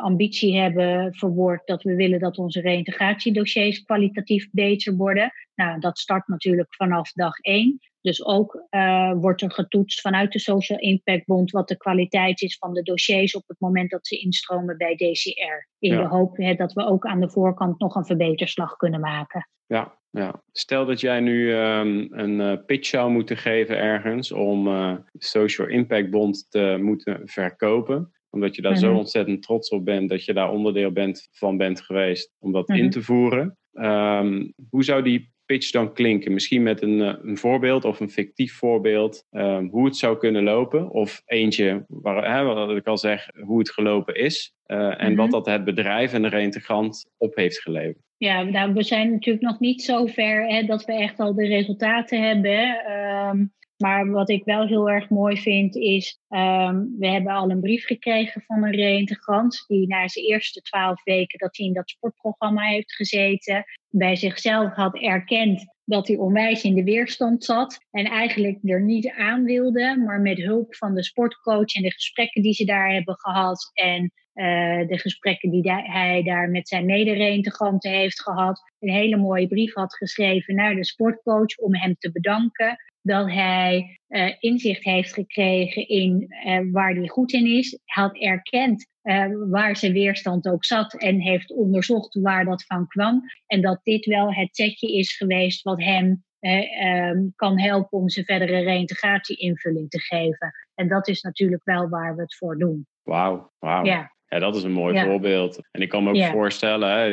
ambitie hebben verwoord dat we willen dat onze reïntegratiedossiers kwalitatief beter worden. Nou, dat start natuurlijk vanaf dag één. Dus ook uh, wordt er getoetst vanuit de Social Impact Bond wat de kwaliteit is van de dossiers op het moment dat ze instromen bij DCR. In de hoop hè, dat we ook aan de voorkant nog een verbeterslag kunnen maken. Ja, ja. Stel dat jij nu um, een uh, pitch zou moeten geven ergens om uh, Social Impact Bond te moeten verkopen omdat je daar zo mhm. ontzettend trots op bent dat je daar onderdeel bent, van bent geweest om dat in mhm. te voeren. Um, hoe zou die pitch dan klinken? Misschien met een, eh, een voorbeeld of een fictief voorbeeld um, hoe het zou kunnen lopen. Of eentje, waar, hè, wat ik al zeg, hoe het gelopen is. Uh, en wat mhm. dat het bedrijf en de reintegrant op heeft geleverd. Ja, nou, we zijn natuurlijk nog niet zo ver hè, dat we echt al de resultaten hebben. Um, maar wat ik wel heel erg mooi vind is, um, we hebben al een brief gekregen van een reïntegrant die na zijn eerste twaalf weken dat hij in dat sportprogramma heeft gezeten, bij zichzelf had erkend dat hij onwijs in de weerstand zat en eigenlijk er niet aan wilde, maar met hulp van de sportcoach en de gesprekken die ze daar hebben gehad en uh, de gesprekken die hij daar met zijn medereintegranten heeft gehad, een hele mooie brief had geschreven naar de sportcoach om hem te bedanken dat hij uh, inzicht heeft gekregen in uh, waar hij goed in is. Had erkend waar zijn weerstand ook zat en heeft onderzocht waar dat van kwam. En dat dit wel het setje is geweest wat hem um, kan helpen om zijn verdere reïntegratie invulling te geven. En dat is natuurlijk wel waar we het voor doen. Wauw, wauw. Ja. Ja, dat is een mooi voorbeeld. En ik kan me ook voorstellen, hè,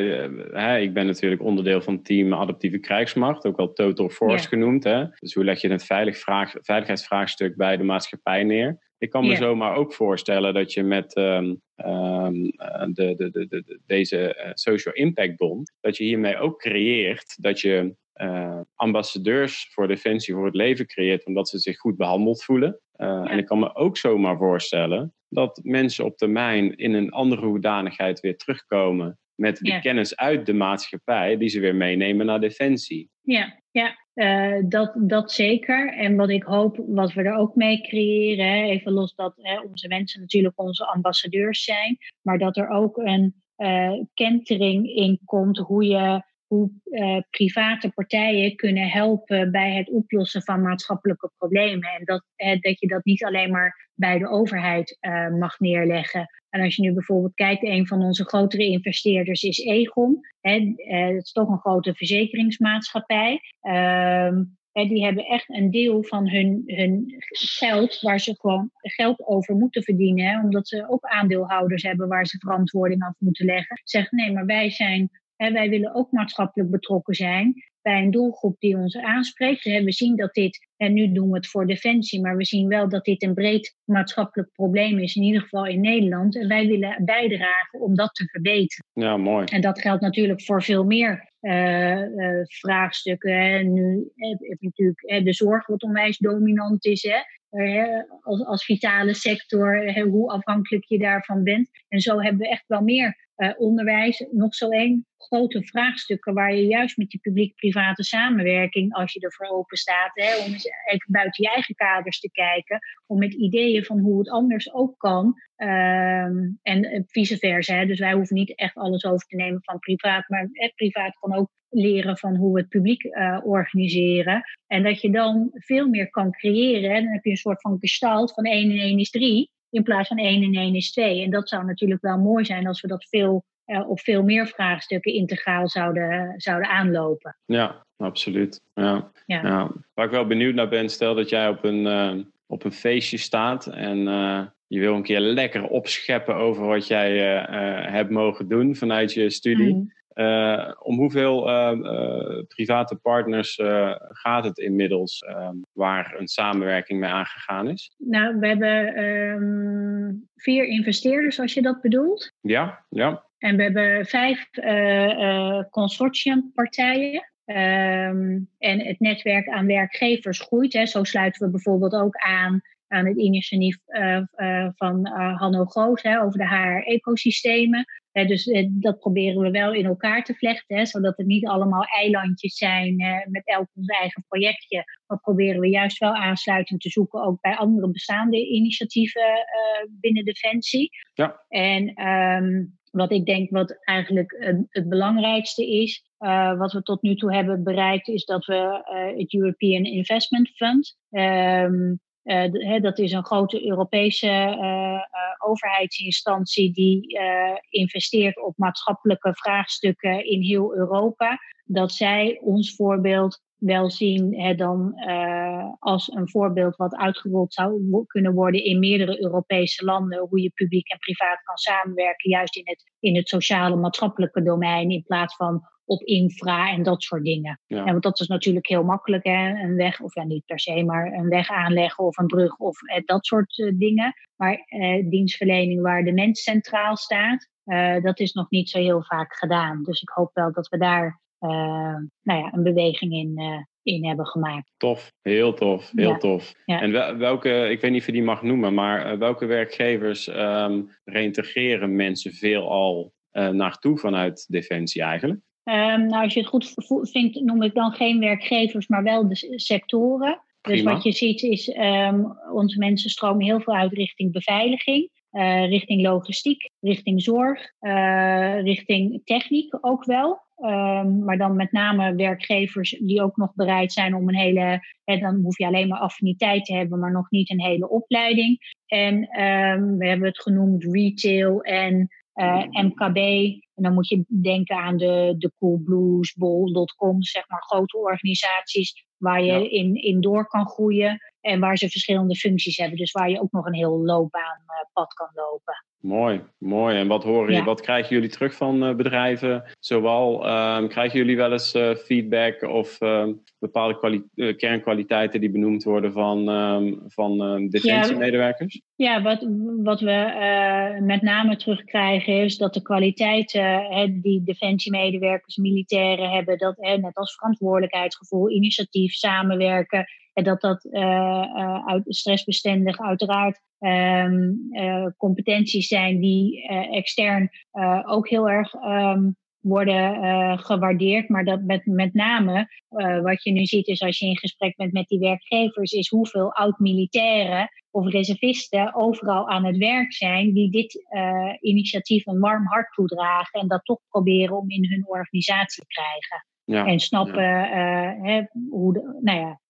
hè, ik ben natuurlijk onderdeel van het team Adaptieve Krijgsmacht, ook wel Total Force genoemd. Hè? Dus hoe leg je het veilig vraag, veiligheidsvraagstuk bij de maatschappij neer? Ik kan me zomaar ook voorstellen dat je met um, um, de, de, de, de, deze uh, Social Impact Bond, dat je hiermee ook creëert dat je uh, ambassadeurs voor Defensie voor het leven creëert, omdat ze zich goed behandeld voelen. Uh, En ik kan me ook zomaar voorstellen dat mensen op termijn in een andere hoedanigheid weer terugkomen met de kennis uit de maatschappij, die ze weer meenemen naar Defensie. Ja, ja. Uh, dat, dat zeker. En wat ik hoop, wat we er ook mee creëren, even los dat hè, onze mensen natuurlijk onze ambassadeurs zijn, maar dat er ook een uh, kentering in komt hoe je hoe private partijen kunnen helpen bij het oplossen van maatschappelijke problemen. En dat, dat je dat niet alleen maar bij de overheid mag neerleggen. En als je nu bijvoorbeeld kijkt, een van onze grotere investeerders is Egon. Hè, dat is toch een grote verzekeringsmaatschappij. Ehm, die hebben echt een deel van hun, hun geld waar ze gewoon geld over moeten verdienen. omdat ze ook aandeelhouders hebben waar ze verantwoording af moeten leggen. Zeggen nee, maar wij zijn. Hè, wij willen ook maatschappelijk betrokken zijn bij een doelgroep die ons aanspreekt. We zien dat dit, en nu doen we het voor defensie, maar we zien wel dat dit een breed maatschappelijk probleem is, in ieder geval in Nederland. En wij willen bijdragen om dat te verbeteren. Ja, mooi. En dat geldt natuurlijk voor veel meer uh, uh, vraagstukken. Nu heb je natuurlijk de zorg, wat onwijs dominant is. Hè? als, als vitale sector, hoe afhankelijk je daarvan bent. En zo hebben we echt wel meer uh, onderwijs. Nog zo één grote vraagstukken waar je juist met die publiek-private samenwerking, als je ervoor open staat, hè, om eens even buiten je eigen kaders te kijken, om met ideeën van hoe het anders ook kan. Ehm, en vice versa. Hè. Dus wij hoeven niet echt alles over te nemen van privaat, maar het privaat kan ook leren van hoe we het publiek uh, organiseren. En dat je dan veel meer kan creëren. Hè. Dan heb je een soort van gestalt van 1 en 1 is 3 in plaats van 1 en 1 is 2. En dat zou natuurlijk wel mooi zijn als we dat veel, uh, op veel meer vraagstukken integraal zouden, zouden aanlopen. Ja, absoluut. Ja. Ja. Waar ik wel benieuwd naar ben, stel dat jij op een, uh, op een feestje staat en uh, je wil een keer lekker opscheppen over wat jij hebt mogen doen vanuit je studie. Mm. Uh, om hoeveel uh, uh, private partners gaat het inmiddels waar een samenwerking mee aangegaan is? Nou, we hebben um, vier investeerders, als je dat bedoelt. Ja, ja. En we hebben vijf consortiumpartijen. Um, en het netwerk aan werkgevers groeit. Hè. Zo sluiten we bijvoorbeeld ook aan aan het initiatief van Hanno Goos hè, over de HR-ecosystemen. Dus dat proberen we wel in elkaar te vlechten, hè, zodat het niet allemaal eilandjes zijn met elk ons eigen projectje. Maar proberen we juist wel aansluiting te zoeken ook bij andere bestaande initiatieven binnen Defensie. Ja. En um, wat ik denk wat eigenlijk het belangrijkste is, uh, wat we tot nu toe hebben bereikt, is dat we uh, het European Investment Fund, um, uh, dat is een grote Europese uh, uh, overheidsinstantie die investeert op maatschappelijke vraagstukken in heel Europa. Dat zij ons voorbeeld wel zien hè, dan als een voorbeeld wat uitgerold zou kunnen worden in meerdere Europese landen. Hoe je publiek en privaat kan samenwerken, juist in het, in het sociale maatschappelijke domein, in plaats van op infra en dat soort dingen. Ja. want dat is natuurlijk heel makkelijk, hè? een weg, of ja, niet per se, maar een weg aanleggen of een brug of eh, dat soort uh, dingen. Maar eh, dienstverlening waar de mens centraal staat, uh, dat is nog niet zo heel vaak gedaan. Dus ik hoop wel dat we daar nou ja, een beweging in, in hebben gemaakt. Tof, heel tof, heel ja. tof. Ja. En welke, ik weet niet of je die mag noemen, maar welke werkgevers um, reïntegreren mensen veelal naartoe vanuit Defensie eigenlijk? Um, nou, als je het goed vindt, noem ik dan geen werkgevers, maar wel de sectoren. Dus wat je ziet is, um, onze mensen stromen heel veel uit richting beveiliging, uh, richting logistiek, richting zorg, uh, richting techniek ook wel. Um, maar dan met name werkgevers die ook nog bereid zijn om een hele, hè, dan hoef je alleen maar affiniteit te hebben, maar nog niet een hele opleiding. En um, we hebben het genoemd retail en uh, eh, MKB. En dan moet je denken aan de, de Coolblues, Bol.com, zeg maar grote organisaties waar je in, in door kan groeien en waar ze verschillende functies hebben. Dus waar je ook nog een heel loopbaanpad kan lopen. Mooi, mooi. En wat horen je, wat krijgen jullie terug van uh, bedrijven? Zowel um, krijgen jullie wel eens uh, feedback of uh, bepaalde uh, kernkwaliteiten die benoemd worden van, um, van defensiemedewerkers? Ja, ja, wat, wat we met name terugkrijgen is dat de kwaliteiten die defensiemedewerkers, militairen hebben, dat net als verantwoordelijkheidsgevoel, initiatief, samenwerken, en dat dat uit, stressbestendig uiteraard um, uh, competenties zijn die extern ook heel erg um, worden gewaardeerd. Maar dat met, met name wat je nu ziet is als je in gesprek bent met die werkgevers, is hoeveel oud-militairen of reservisten overal aan het werk zijn die dit initiatief een warm hart toedragen en dat toch proberen om in hun organisatie te krijgen. Ja, en snappen ja. hè, hoe de, nou ja,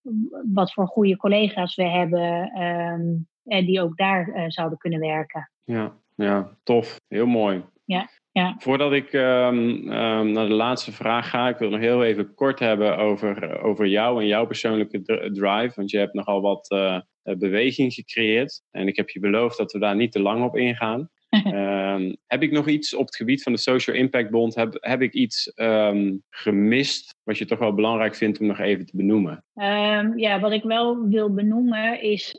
wat voor goede collega's we hebben um, en die ook daar uh, zouden kunnen werken. Ja, ja, tof. Heel mooi. Ja, ja. Voordat ik um, naar de laatste vraag ga, ik wil nog heel even kort hebben over, over jou en jouw persoonlijke drive. Want je hebt nogal wat uh, beweging gecreëerd. En ik heb je beloofd dat we daar niet te lang op ingaan. Um, heb ik nog iets op het gebied van de Social Impact Bond? Heb, heb ik iets um, gemist wat je toch wel belangrijk vindt om nog even te benoemen? Um, ja, wat ik wel wil benoemen is.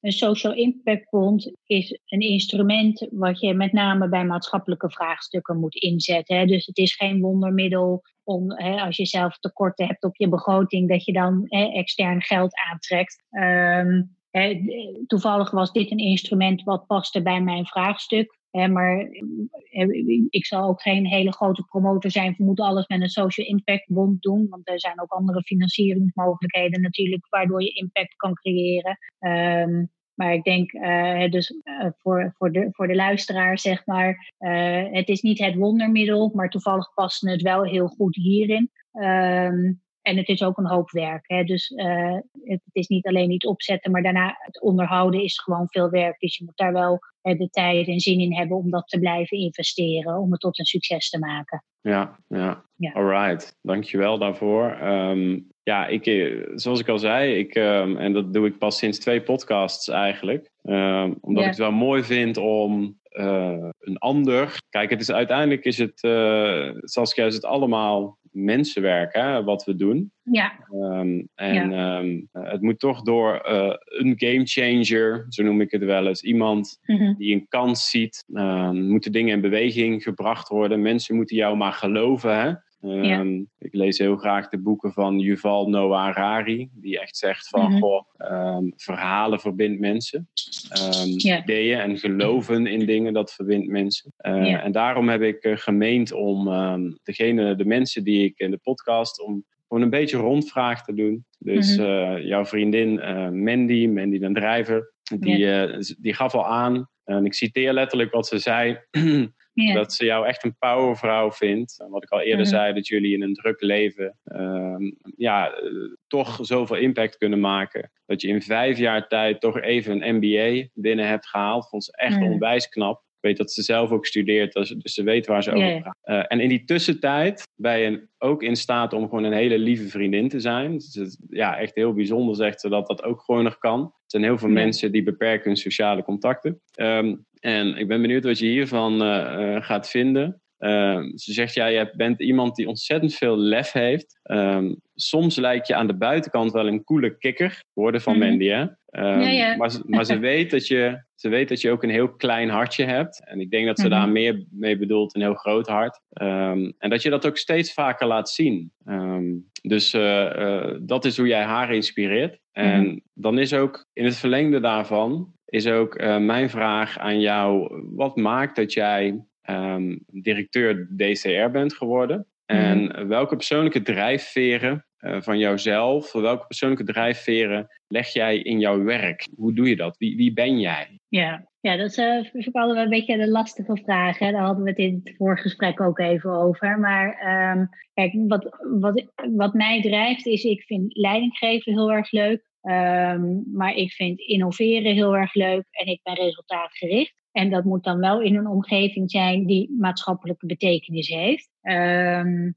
Een social impact bond is een instrument wat je met name bij maatschappelijke vraagstukken moet inzetten. Dus het is geen wondermiddel om, als je zelf tekorten hebt op je begroting, dat je dan extern geld aantrekt. Um, toevallig was dit een instrument wat paste bij mijn vraagstuk. maar ik zal ook geen hele grote promotor zijn. We moeten alles met een social impact bond doen. Want er zijn ook andere financieringsmogelijkheden natuurlijk waardoor je impact kan creëren. Um, maar ik denk, uh, dus voor, voor, de, voor de luisteraar, zeg maar, het is niet het wondermiddel, maar toevallig past het wel heel goed hierin. Um, en het is ook een hoop werk. Hè? Dus uh, het, is niet alleen niet opzetten, maar daarna het onderhouden is gewoon veel werk. Dus je moet daar wel uh, de tijd en zin in hebben om dat te blijven investeren, om het tot een succes te maken. Ja, ja. ja. Alright, dankjewel daarvoor. Um, ja, ik, eh, zoals ik al zei, ik, um, en dat doe ik pas sinds twee podcasts eigenlijk. Um, omdat ja. ik het wel mooi vind om uh, een ander. Kijk, het is uiteindelijk is het, uh, Saskia, is het allemaal mensenwerk hè, wat we doen. Ja. Um, en ja. Um, het moet toch door uh, een game changer, zo noem ik het wel eens, iemand mm -hmm. die een kans ziet. Um, moeten dingen in beweging gebracht worden. Mensen moeten jou maar geloven. Hè? Ja. Um, ik lees heel graag de boeken van Yuval Noah Harari, die echt zegt van, -hmm. goh, um, verhalen verbindt mensen. Um, ja. Ideeën en geloven in dingen, dat verbindt mensen. Uh, ja. En daarom heb ik uh, gemeend om degene, de mensen die ik in de podcast, om gewoon een beetje rondvraag te doen. Dus mm -hmm. uh, jouw vriendin Mandy, Mandy den Drijver, die, die gaf al aan, en ik citeer letterlijk wat ze zei... Ja. Dat ze jou echt een powervrouw vindt. En wat ik al eerder mm. zei, dat jullie in een druk leven um, ja, toch zoveel impact kunnen maken. Dat je in vijf jaar tijd toch even een MBA binnen hebt gehaald. Vond ze echt mm. onwijs knap. Ik weet dat ze zelf ook studeert, dus ze weet waar ze over yeah. praat. Uh, en in die tussentijd ben je ook in staat om gewoon een hele lieve vriendin te zijn. Dus het, ja, echt heel bijzonder zegt ze dat dat ook gewoon nog kan. Er zijn heel veel yeah. mensen die beperken hun sociale contacten. Um, en ik ben benieuwd wat je hiervan uh, uh, gaat vinden. Uh, ze zegt, ja, je bent iemand die ontzettend veel lef heeft. Um, soms lijkt je aan de buitenkant wel een coole kikker. Woorden van mm -hmm. Mandy, hè? Um, ja, ja. Maar, maar ze, weet dat je, ze weet dat je ook een heel klein hartje hebt. En ik denk dat ze mm -hmm. daar meer mee bedoelt, een heel groot hart. En dat je dat ook steeds vaker laat zien. dus uh, uh, dat is hoe jij haar inspireert. En mm -hmm. dan is ook in het verlengde daarvan is ook uh, mijn vraag aan jou. Wat maakt dat jij um, directeur DCR bent geworden? En mm. welke persoonlijke drijfveren uh, van jouzelf, welke persoonlijke drijfveren leg jij in jouw werk? Hoe doe je dat? Wie, wie ben jij? Ja, ja dat is uh, wel een beetje de lastige vraag. Hè? Daar hadden we het in het vorige gesprek ook even over. Maar um, kijk, wat, wat, wat mij drijft is, ik vind leidinggeven heel erg leuk. Um, maar ik vind innoveren heel erg leuk en ik ben resultaatgericht. En dat moet dan wel in een omgeving zijn die maatschappelijke betekenis heeft. Um,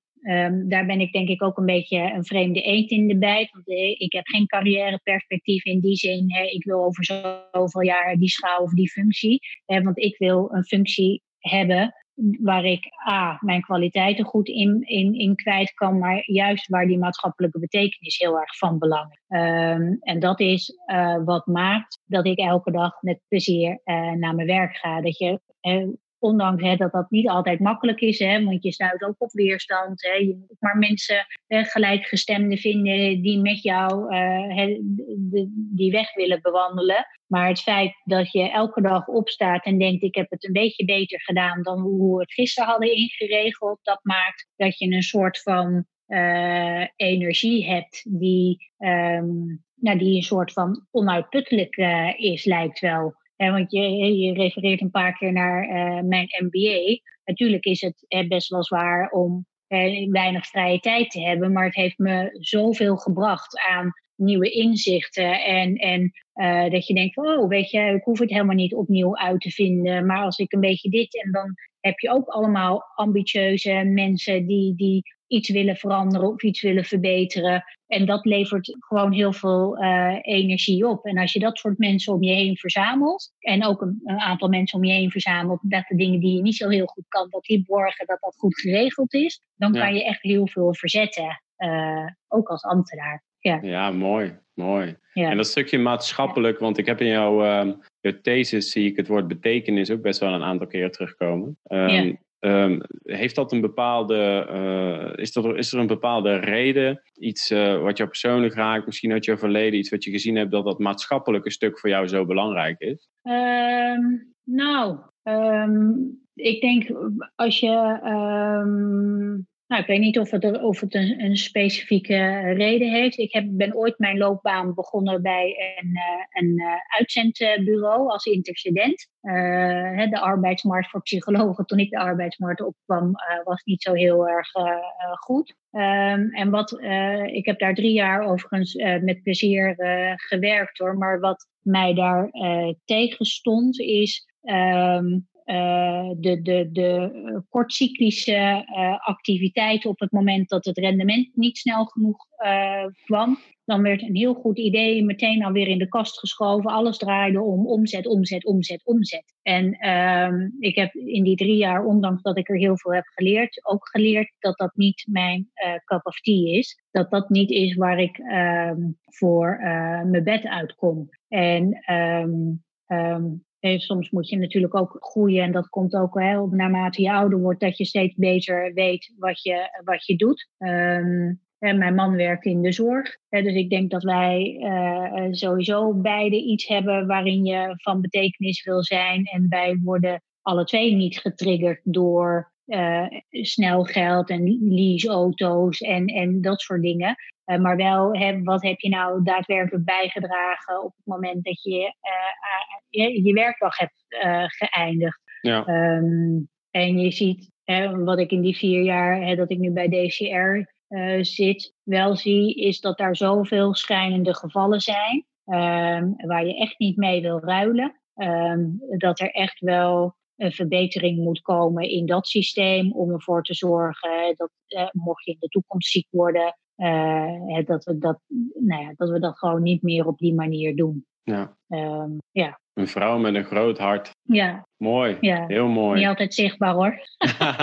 daar ben ik denk ik ook een beetje een vreemde eend in de bijt. Want ik heb geen carrièreperspectief in die zin. Hè, ik wil over zoveel jaar die schaal of die functie. Hè, want ik wil een functie hebben waar ik A, mijn kwaliteiten goed in, in, in kwijt kan, maar juist waar die maatschappelijke betekenis heel erg van belang is. Um, en dat is uh, wat maakt dat ik elke dag met plezier uh, naar mijn werk ga. Dat je, uh, ondanks hè, dat dat niet altijd makkelijk is, hè, want je stuit ook op weerstand. Hè, je moet maar mensen hè, gelijkgestemden vinden die met jou hè, die weg willen bewandelen. Maar het feit dat je elke dag opstaat en denkt: ik heb het een beetje beter gedaan dan hoe we het gisteren hadden ingeregeld, dat maakt dat je een soort van uh, energie hebt die, um, nou, die een soort van onuitputtelijk uh, is, lijkt wel. Want je, refereert een paar keer naar uh, mijn MBA. Natuurlijk is het best wel zwaar om weinig vrije tijd te hebben, maar het heeft me zoveel gebracht aan nieuwe inzichten. En, en dat je denkt, oh, weet je, ik hoef het helemaal niet opnieuw uit te vinden. Maar als ik een beetje dit en dan heb je ook allemaal ambitieuze mensen die, die iets willen veranderen of iets willen verbeteren. En dat levert gewoon heel veel uh, energie op. En als je dat soort mensen om je heen verzamelt, en ook een, een, aantal mensen om je heen verzamelt, dat de dingen die je niet zo heel goed kan, dat die borgen, dat dat goed geregeld is, dan kan je echt heel veel verzetten, uh, ook als ambtenaar. Ja, ja mooi, mooi. Ja. En dat stukje maatschappelijk, want ik heb in jouw, jouw thesis, zie ik het woord betekenis ook best wel een aantal keer terugkomen. Um, ja. Um, heeft dat een bepaalde, uh, is, er, is er een bepaalde reden, iets uh, wat jou persoonlijk raakt, misschien uit je verleden, iets wat je gezien hebt, dat dat maatschappelijke stuk voor jou zo belangrijk is? Um, nou, um, ik denk als je nou, ik weet niet of het, een, specifieke reden heeft. Ik heb, ben ooit mijn loopbaan begonnen bij een, eh, een eh, uitzendbureau als intercedent. Uh, de arbeidsmarkt voor psychologen toen ik de arbeidsmarkt opkwam was niet zo heel erg goed. Um, en wat, ik heb daar drie jaar overigens met plezier gewerkt hoor. Maar wat mij daar tegen stond is um, uh, de, de, de kortcyclische uh, activiteiten op het moment dat het rendement niet snel genoeg kwam. Dan werd een heel goed idee meteen alweer in de kast geschoven. Alles draaide om omzet, omzet, omzet, omzet. En ehm, ik heb in die drie jaar, ondanks dat ik er heel veel heb geleerd, ook geleerd dat dat niet mijn cup of tea is. Dat dat niet is waar ik ehm, voor mijn bed uitkom. En um, soms moet je natuurlijk ook groeien en dat komt ook hè, naarmate je ouder wordt, dat je steeds beter weet wat je, wat je doet. En mijn man werkt in de zorg. dus ik denk dat wij uh, sowieso beide iets hebben waarin je van betekenis wil zijn. En wij worden alle twee niet getriggerd door uh, snel geld en leaseauto's en, en dat soort dingen. Uh, maar wel, hè, wat heb je nou daadwerkelijk bijgedragen op het moment dat je uh, je, je, werkdag hebt geëindigd. Ja. Um, en je ziet, hè, wat ik in die vier jaar hè, dat ik nu bij DCR zit, wel zie, is dat daar zoveel schijnende gevallen zijn. Um, waar je echt niet mee wil ruilen. Um, dat er echt wel een verbetering moet komen in dat systeem om ervoor te zorgen dat eh, mocht je in de toekomst ziek worden, dat, we dat, nou ja, dat we dat gewoon niet meer op die manier doen. Ja. Um, ja. Een vrouw met een groot hart. Ja. Mooi. Ja. Heel mooi. Niet altijd zichtbaar hoor.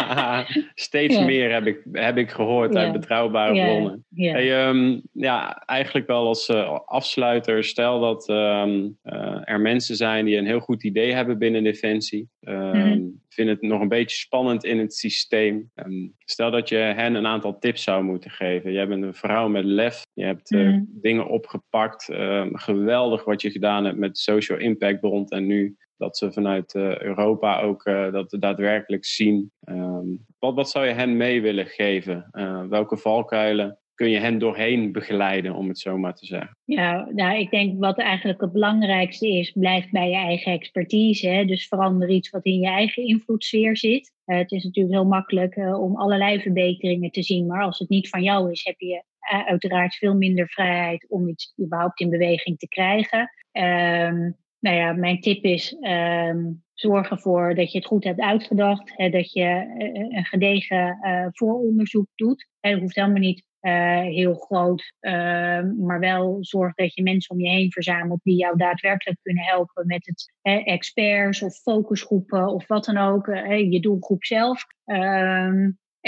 Steeds meer heb ik, heb ik gehoord uit betrouwbare bronnen. Hey, um, ja, eigenlijk wel als uh, afsluiter. Stel dat um, uh, er mensen zijn die een heel goed idee hebben binnen Defensie. Mm. Vinden het nog een beetje spannend in het systeem. stel dat je hen een aantal tips zou moeten geven. Jij bent een vrouw met lef. Je hebt uh, mm. dingen opgepakt. geweldig wat je gedaan hebt met Social Impact Bond. En nu dat ze vanuit uh, Europa ook uh, dat daadwerkelijk zien. Um, wat, wat zou je hen mee willen geven? Uh, welke valkuilen kun je hen doorheen begeleiden, om het zo maar te zeggen? Ja, nou, ik denk wat eigenlijk het belangrijkste is, blijf bij je eigen expertise. Hè? Dus verander iets wat in je eigen invloedssfeer zit. het is natuurlijk heel makkelijk om allerlei verbeteringen te zien, maar als het niet van jou is, heb je uiteraard veel minder vrijheid om iets überhaupt in beweging te krijgen. Um, nou ja, mijn tip is um, zorg ervoor dat je het goed hebt uitgedacht. Hè, dat je uh, een gedegen uh, vooronderzoek doet. Het hoeft helemaal niet heel groot, ehm, maar wel zorg dat je mensen om je heen verzamelt die jou daadwerkelijk kunnen helpen met het experts of focusgroepen of wat dan ook, je doelgroep zelf.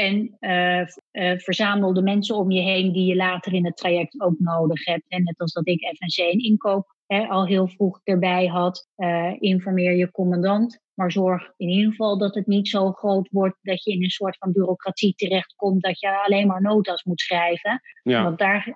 En uh, verzamel de mensen om je heen die je later in het traject ook nodig hebt. En net als dat ik FNC en inkoop hè, al heel vroeg erbij had. informeer je commandant. Maar zorg in ieder geval dat het niet zo groot wordt dat je in een soort van bureaucratie terechtkomt dat je alleen maar notas moet schrijven. Ja. Want daar,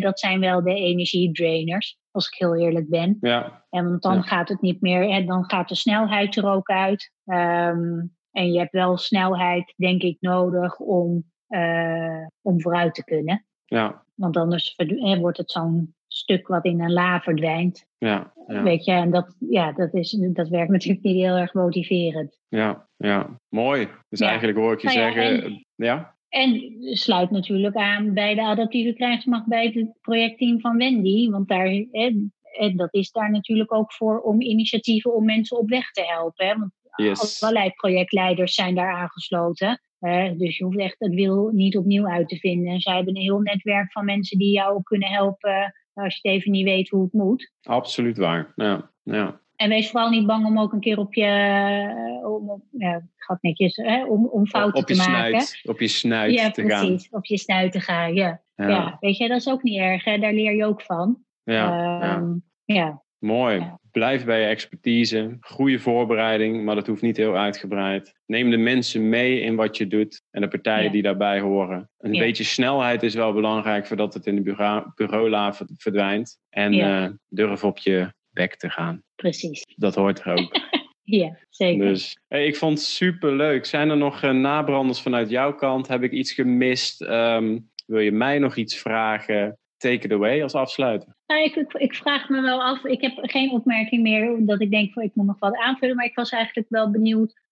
dat zijn wel de energiedrainers, als ik heel eerlijk ben. Ja. En want dan gaat het niet meer, dan gaat de snelheid er ook uit. Um, en je hebt wel snelheid, denk ik, nodig om, uh, om vooruit te kunnen. Ja. Want anders wordt het zo'n stuk wat in een la verdwijnt. Ja, ja. Weet je, en dat, ja, dat, is, dat werkt natuurlijk niet heel erg motiverend. Ja, ja. mooi. Dus eigenlijk hoor ik je nou zeggen. En, ja. En sluit natuurlijk aan bij de adaptieve krijgsmacht bij het projectteam van Wendy. Want daar, en dat is daar natuurlijk ook voor om initiatieven om mensen op weg te helpen. Hè? Want Yes. Allerlei projectleiders zijn daar aangesloten. dus je hoeft echt het wiel niet opnieuw uit te vinden. En zij hebben een heel netwerk van mensen die jou kunnen helpen als je het even niet weet hoe het moet. Absoluut waar. Ja, ja. En wees vooral niet bang om ook een keer op je, om, ja, gaat netjes, hè, om, om fouten op, te maken. Snuit, op je snuit ja, te precies, gaan. precies. Op je snuit te gaan, ja. ja. weet je, dat is ook niet erg. Hè? Daar leer je ook van. Ja, um, ja. Mooi. Blijf bij je expertise. Goede voorbereiding, maar dat hoeft niet heel uitgebreid. Neem de mensen mee in wat je doet en de partijen die daarbij horen. Een beetje snelheid is wel belangrijk voordat het in de bureau, bureaula verdwijnt. En uh, durf op je bek te gaan. Precies. Dat hoort er ook. ja, zeker. Dus hey, ik vond het super leuk. Zijn er nog uh, nabranders vanuit jouw kant? Heb ik iets gemist? Um, wil je mij nog iets vragen? take it away als afsluiter. Nou, ik, ik, vraag me wel af, ik heb geen opmerking meer dat ik denk van ik moet nog wat aanvullen, maar ik was eigenlijk wel benieuwd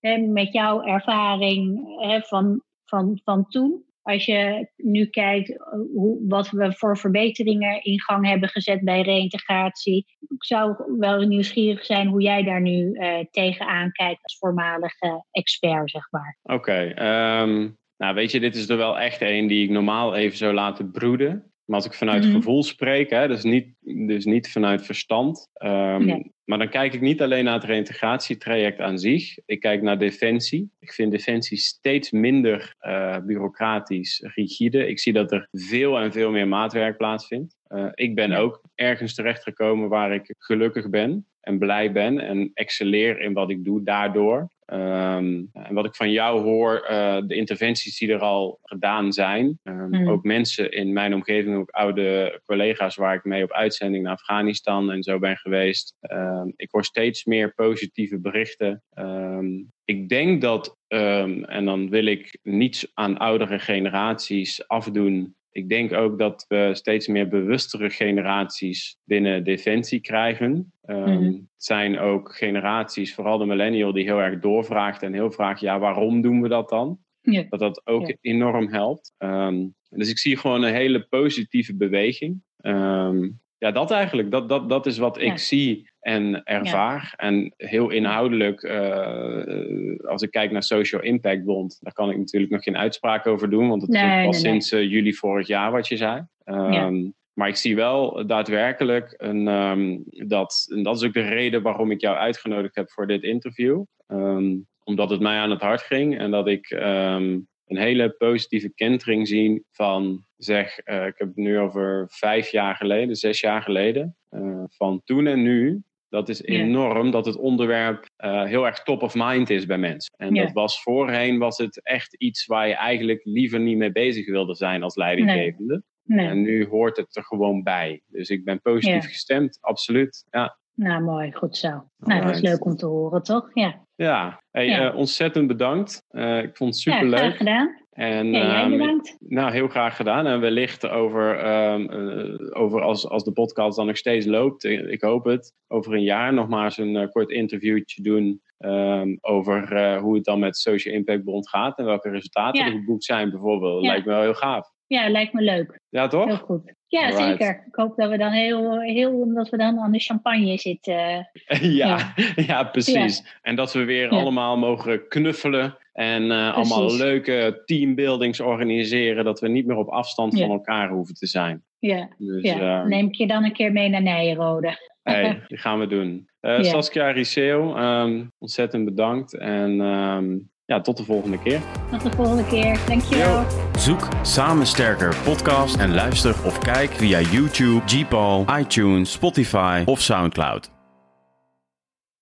hè, met jouw ervaring van, van, van toen. Als je nu kijkt eh, hoe, wat we voor verbeteringen in gang hebben gezet bij reïntegratie. Ik zou wel nieuwsgierig zijn hoe jij daar nu uh, tegenaan kijkt als voormalige expert, zeg maar. Oké, ehm, nou, weet je, dit is er wel echt een die ik normaal even zou laten broeden. Maar als ik vanuit mhm. gevoel spreek, hè, dus, niet, dus niet vanuit verstand. Um, Maar dan kijk ik niet alleen naar het reïntegratietraject aan zich. Ik kijk naar defensie. Ik vind defensie steeds minder uh, bureaucratisch rigide. Ik zie dat er veel en veel meer maatwerk plaatsvindt. Uh, ik ben ook ergens terechtgekomen waar ik gelukkig ben en blij ben en excelleer in wat ik doe daardoor. Um, en wat ik van jou hoor, uh, de interventies die er al gedaan zijn. Um, mm. Ook mensen in mijn omgeving, ook oude collega's waar ik mee op uitzending naar Afghanistan en zo ben geweest. Um, ik hoor steeds meer positieve berichten. ik denk dat, en dan wil ik niets aan oudere generaties afdoen. Ik denk ook dat we steeds meer bewustere generaties binnen Defensie krijgen. Um, Het zijn ook generaties, vooral de millennial, die heel erg doorvraagt en heel vraagt: ja, waarom doen we dat dan? Ja. Dat dat ook enorm helpt. Um, dus ik zie gewoon een hele positieve beweging. Um, ja, dat eigenlijk. Dat, dat, dat is wat ik zie en ervaar. En heel inhoudelijk, uh, als ik kijk naar Social Impact Bond, daar kan ik natuurlijk nog geen uitspraak over doen, want het is pas sinds uh, juli vorig jaar wat je zei. Um, maar ik zie wel daadwerkelijk een, um, dat, en dat is ook de reden waarom ik jou uitgenodigd heb voor dit interview. Um, omdat het mij aan het hart ging en dat ik um, een hele positieve kentering zie van, zeg, uh, ik heb het nu over vijf jaar geleden, zes jaar geleden, uh, van toen en nu. Dat is enorm dat het onderwerp uh, heel erg top of mind is bij mensen. En dat was voorheen was het echt iets waar je eigenlijk liever niet mee bezig wilde zijn als leidinggevende. Nee. En nu hoort het er gewoon bij. Dus ik ben positief gestemd, absoluut. Ja. Nou, mooi, goed zo. Nou, dat is leuk om te horen, toch? Ja. Ja, hey, ja. Uh, ontzettend bedankt. Uh, ik vond het super leuk. Ja, graag gedaan. En, ja, um, bedankt. Nou, heel graag gedaan. En wellicht over, um, uh, over als, als de podcast dan nog steeds loopt, ik hoop het, over een jaar nog maar eens een kort interviewtje doen um, over hoe het dan met Social Impact Bond gaat en welke resultaten er geboekt zijn bijvoorbeeld. Lijkt me wel heel gaaf. Ja, lijkt me leuk. Ja, toch? Heel goed. Ja, zeker. Ik hoop dat we dan heel, heel, omdat we dan aan de champagne zitten. ja, ja. precies. En dat we weer allemaal mogen knuffelen en uh, allemaal leuke teambuildings organiseren, dat we niet meer op afstand van elkaar hoeven te zijn. Ja, dus, ja. Uh, neem ik je dan een keer mee naar Nijenrode. hey, die gaan we doen. Uh, Saskia Riceo, um, ontzettend bedankt. En um, ja, tot de volgende keer. Tot de volgende keer. Dankjewel. Zoek Samen Sterker podcast en luister of kijk via YouTube, Gpal, iTunes, Spotify of Soundcloud.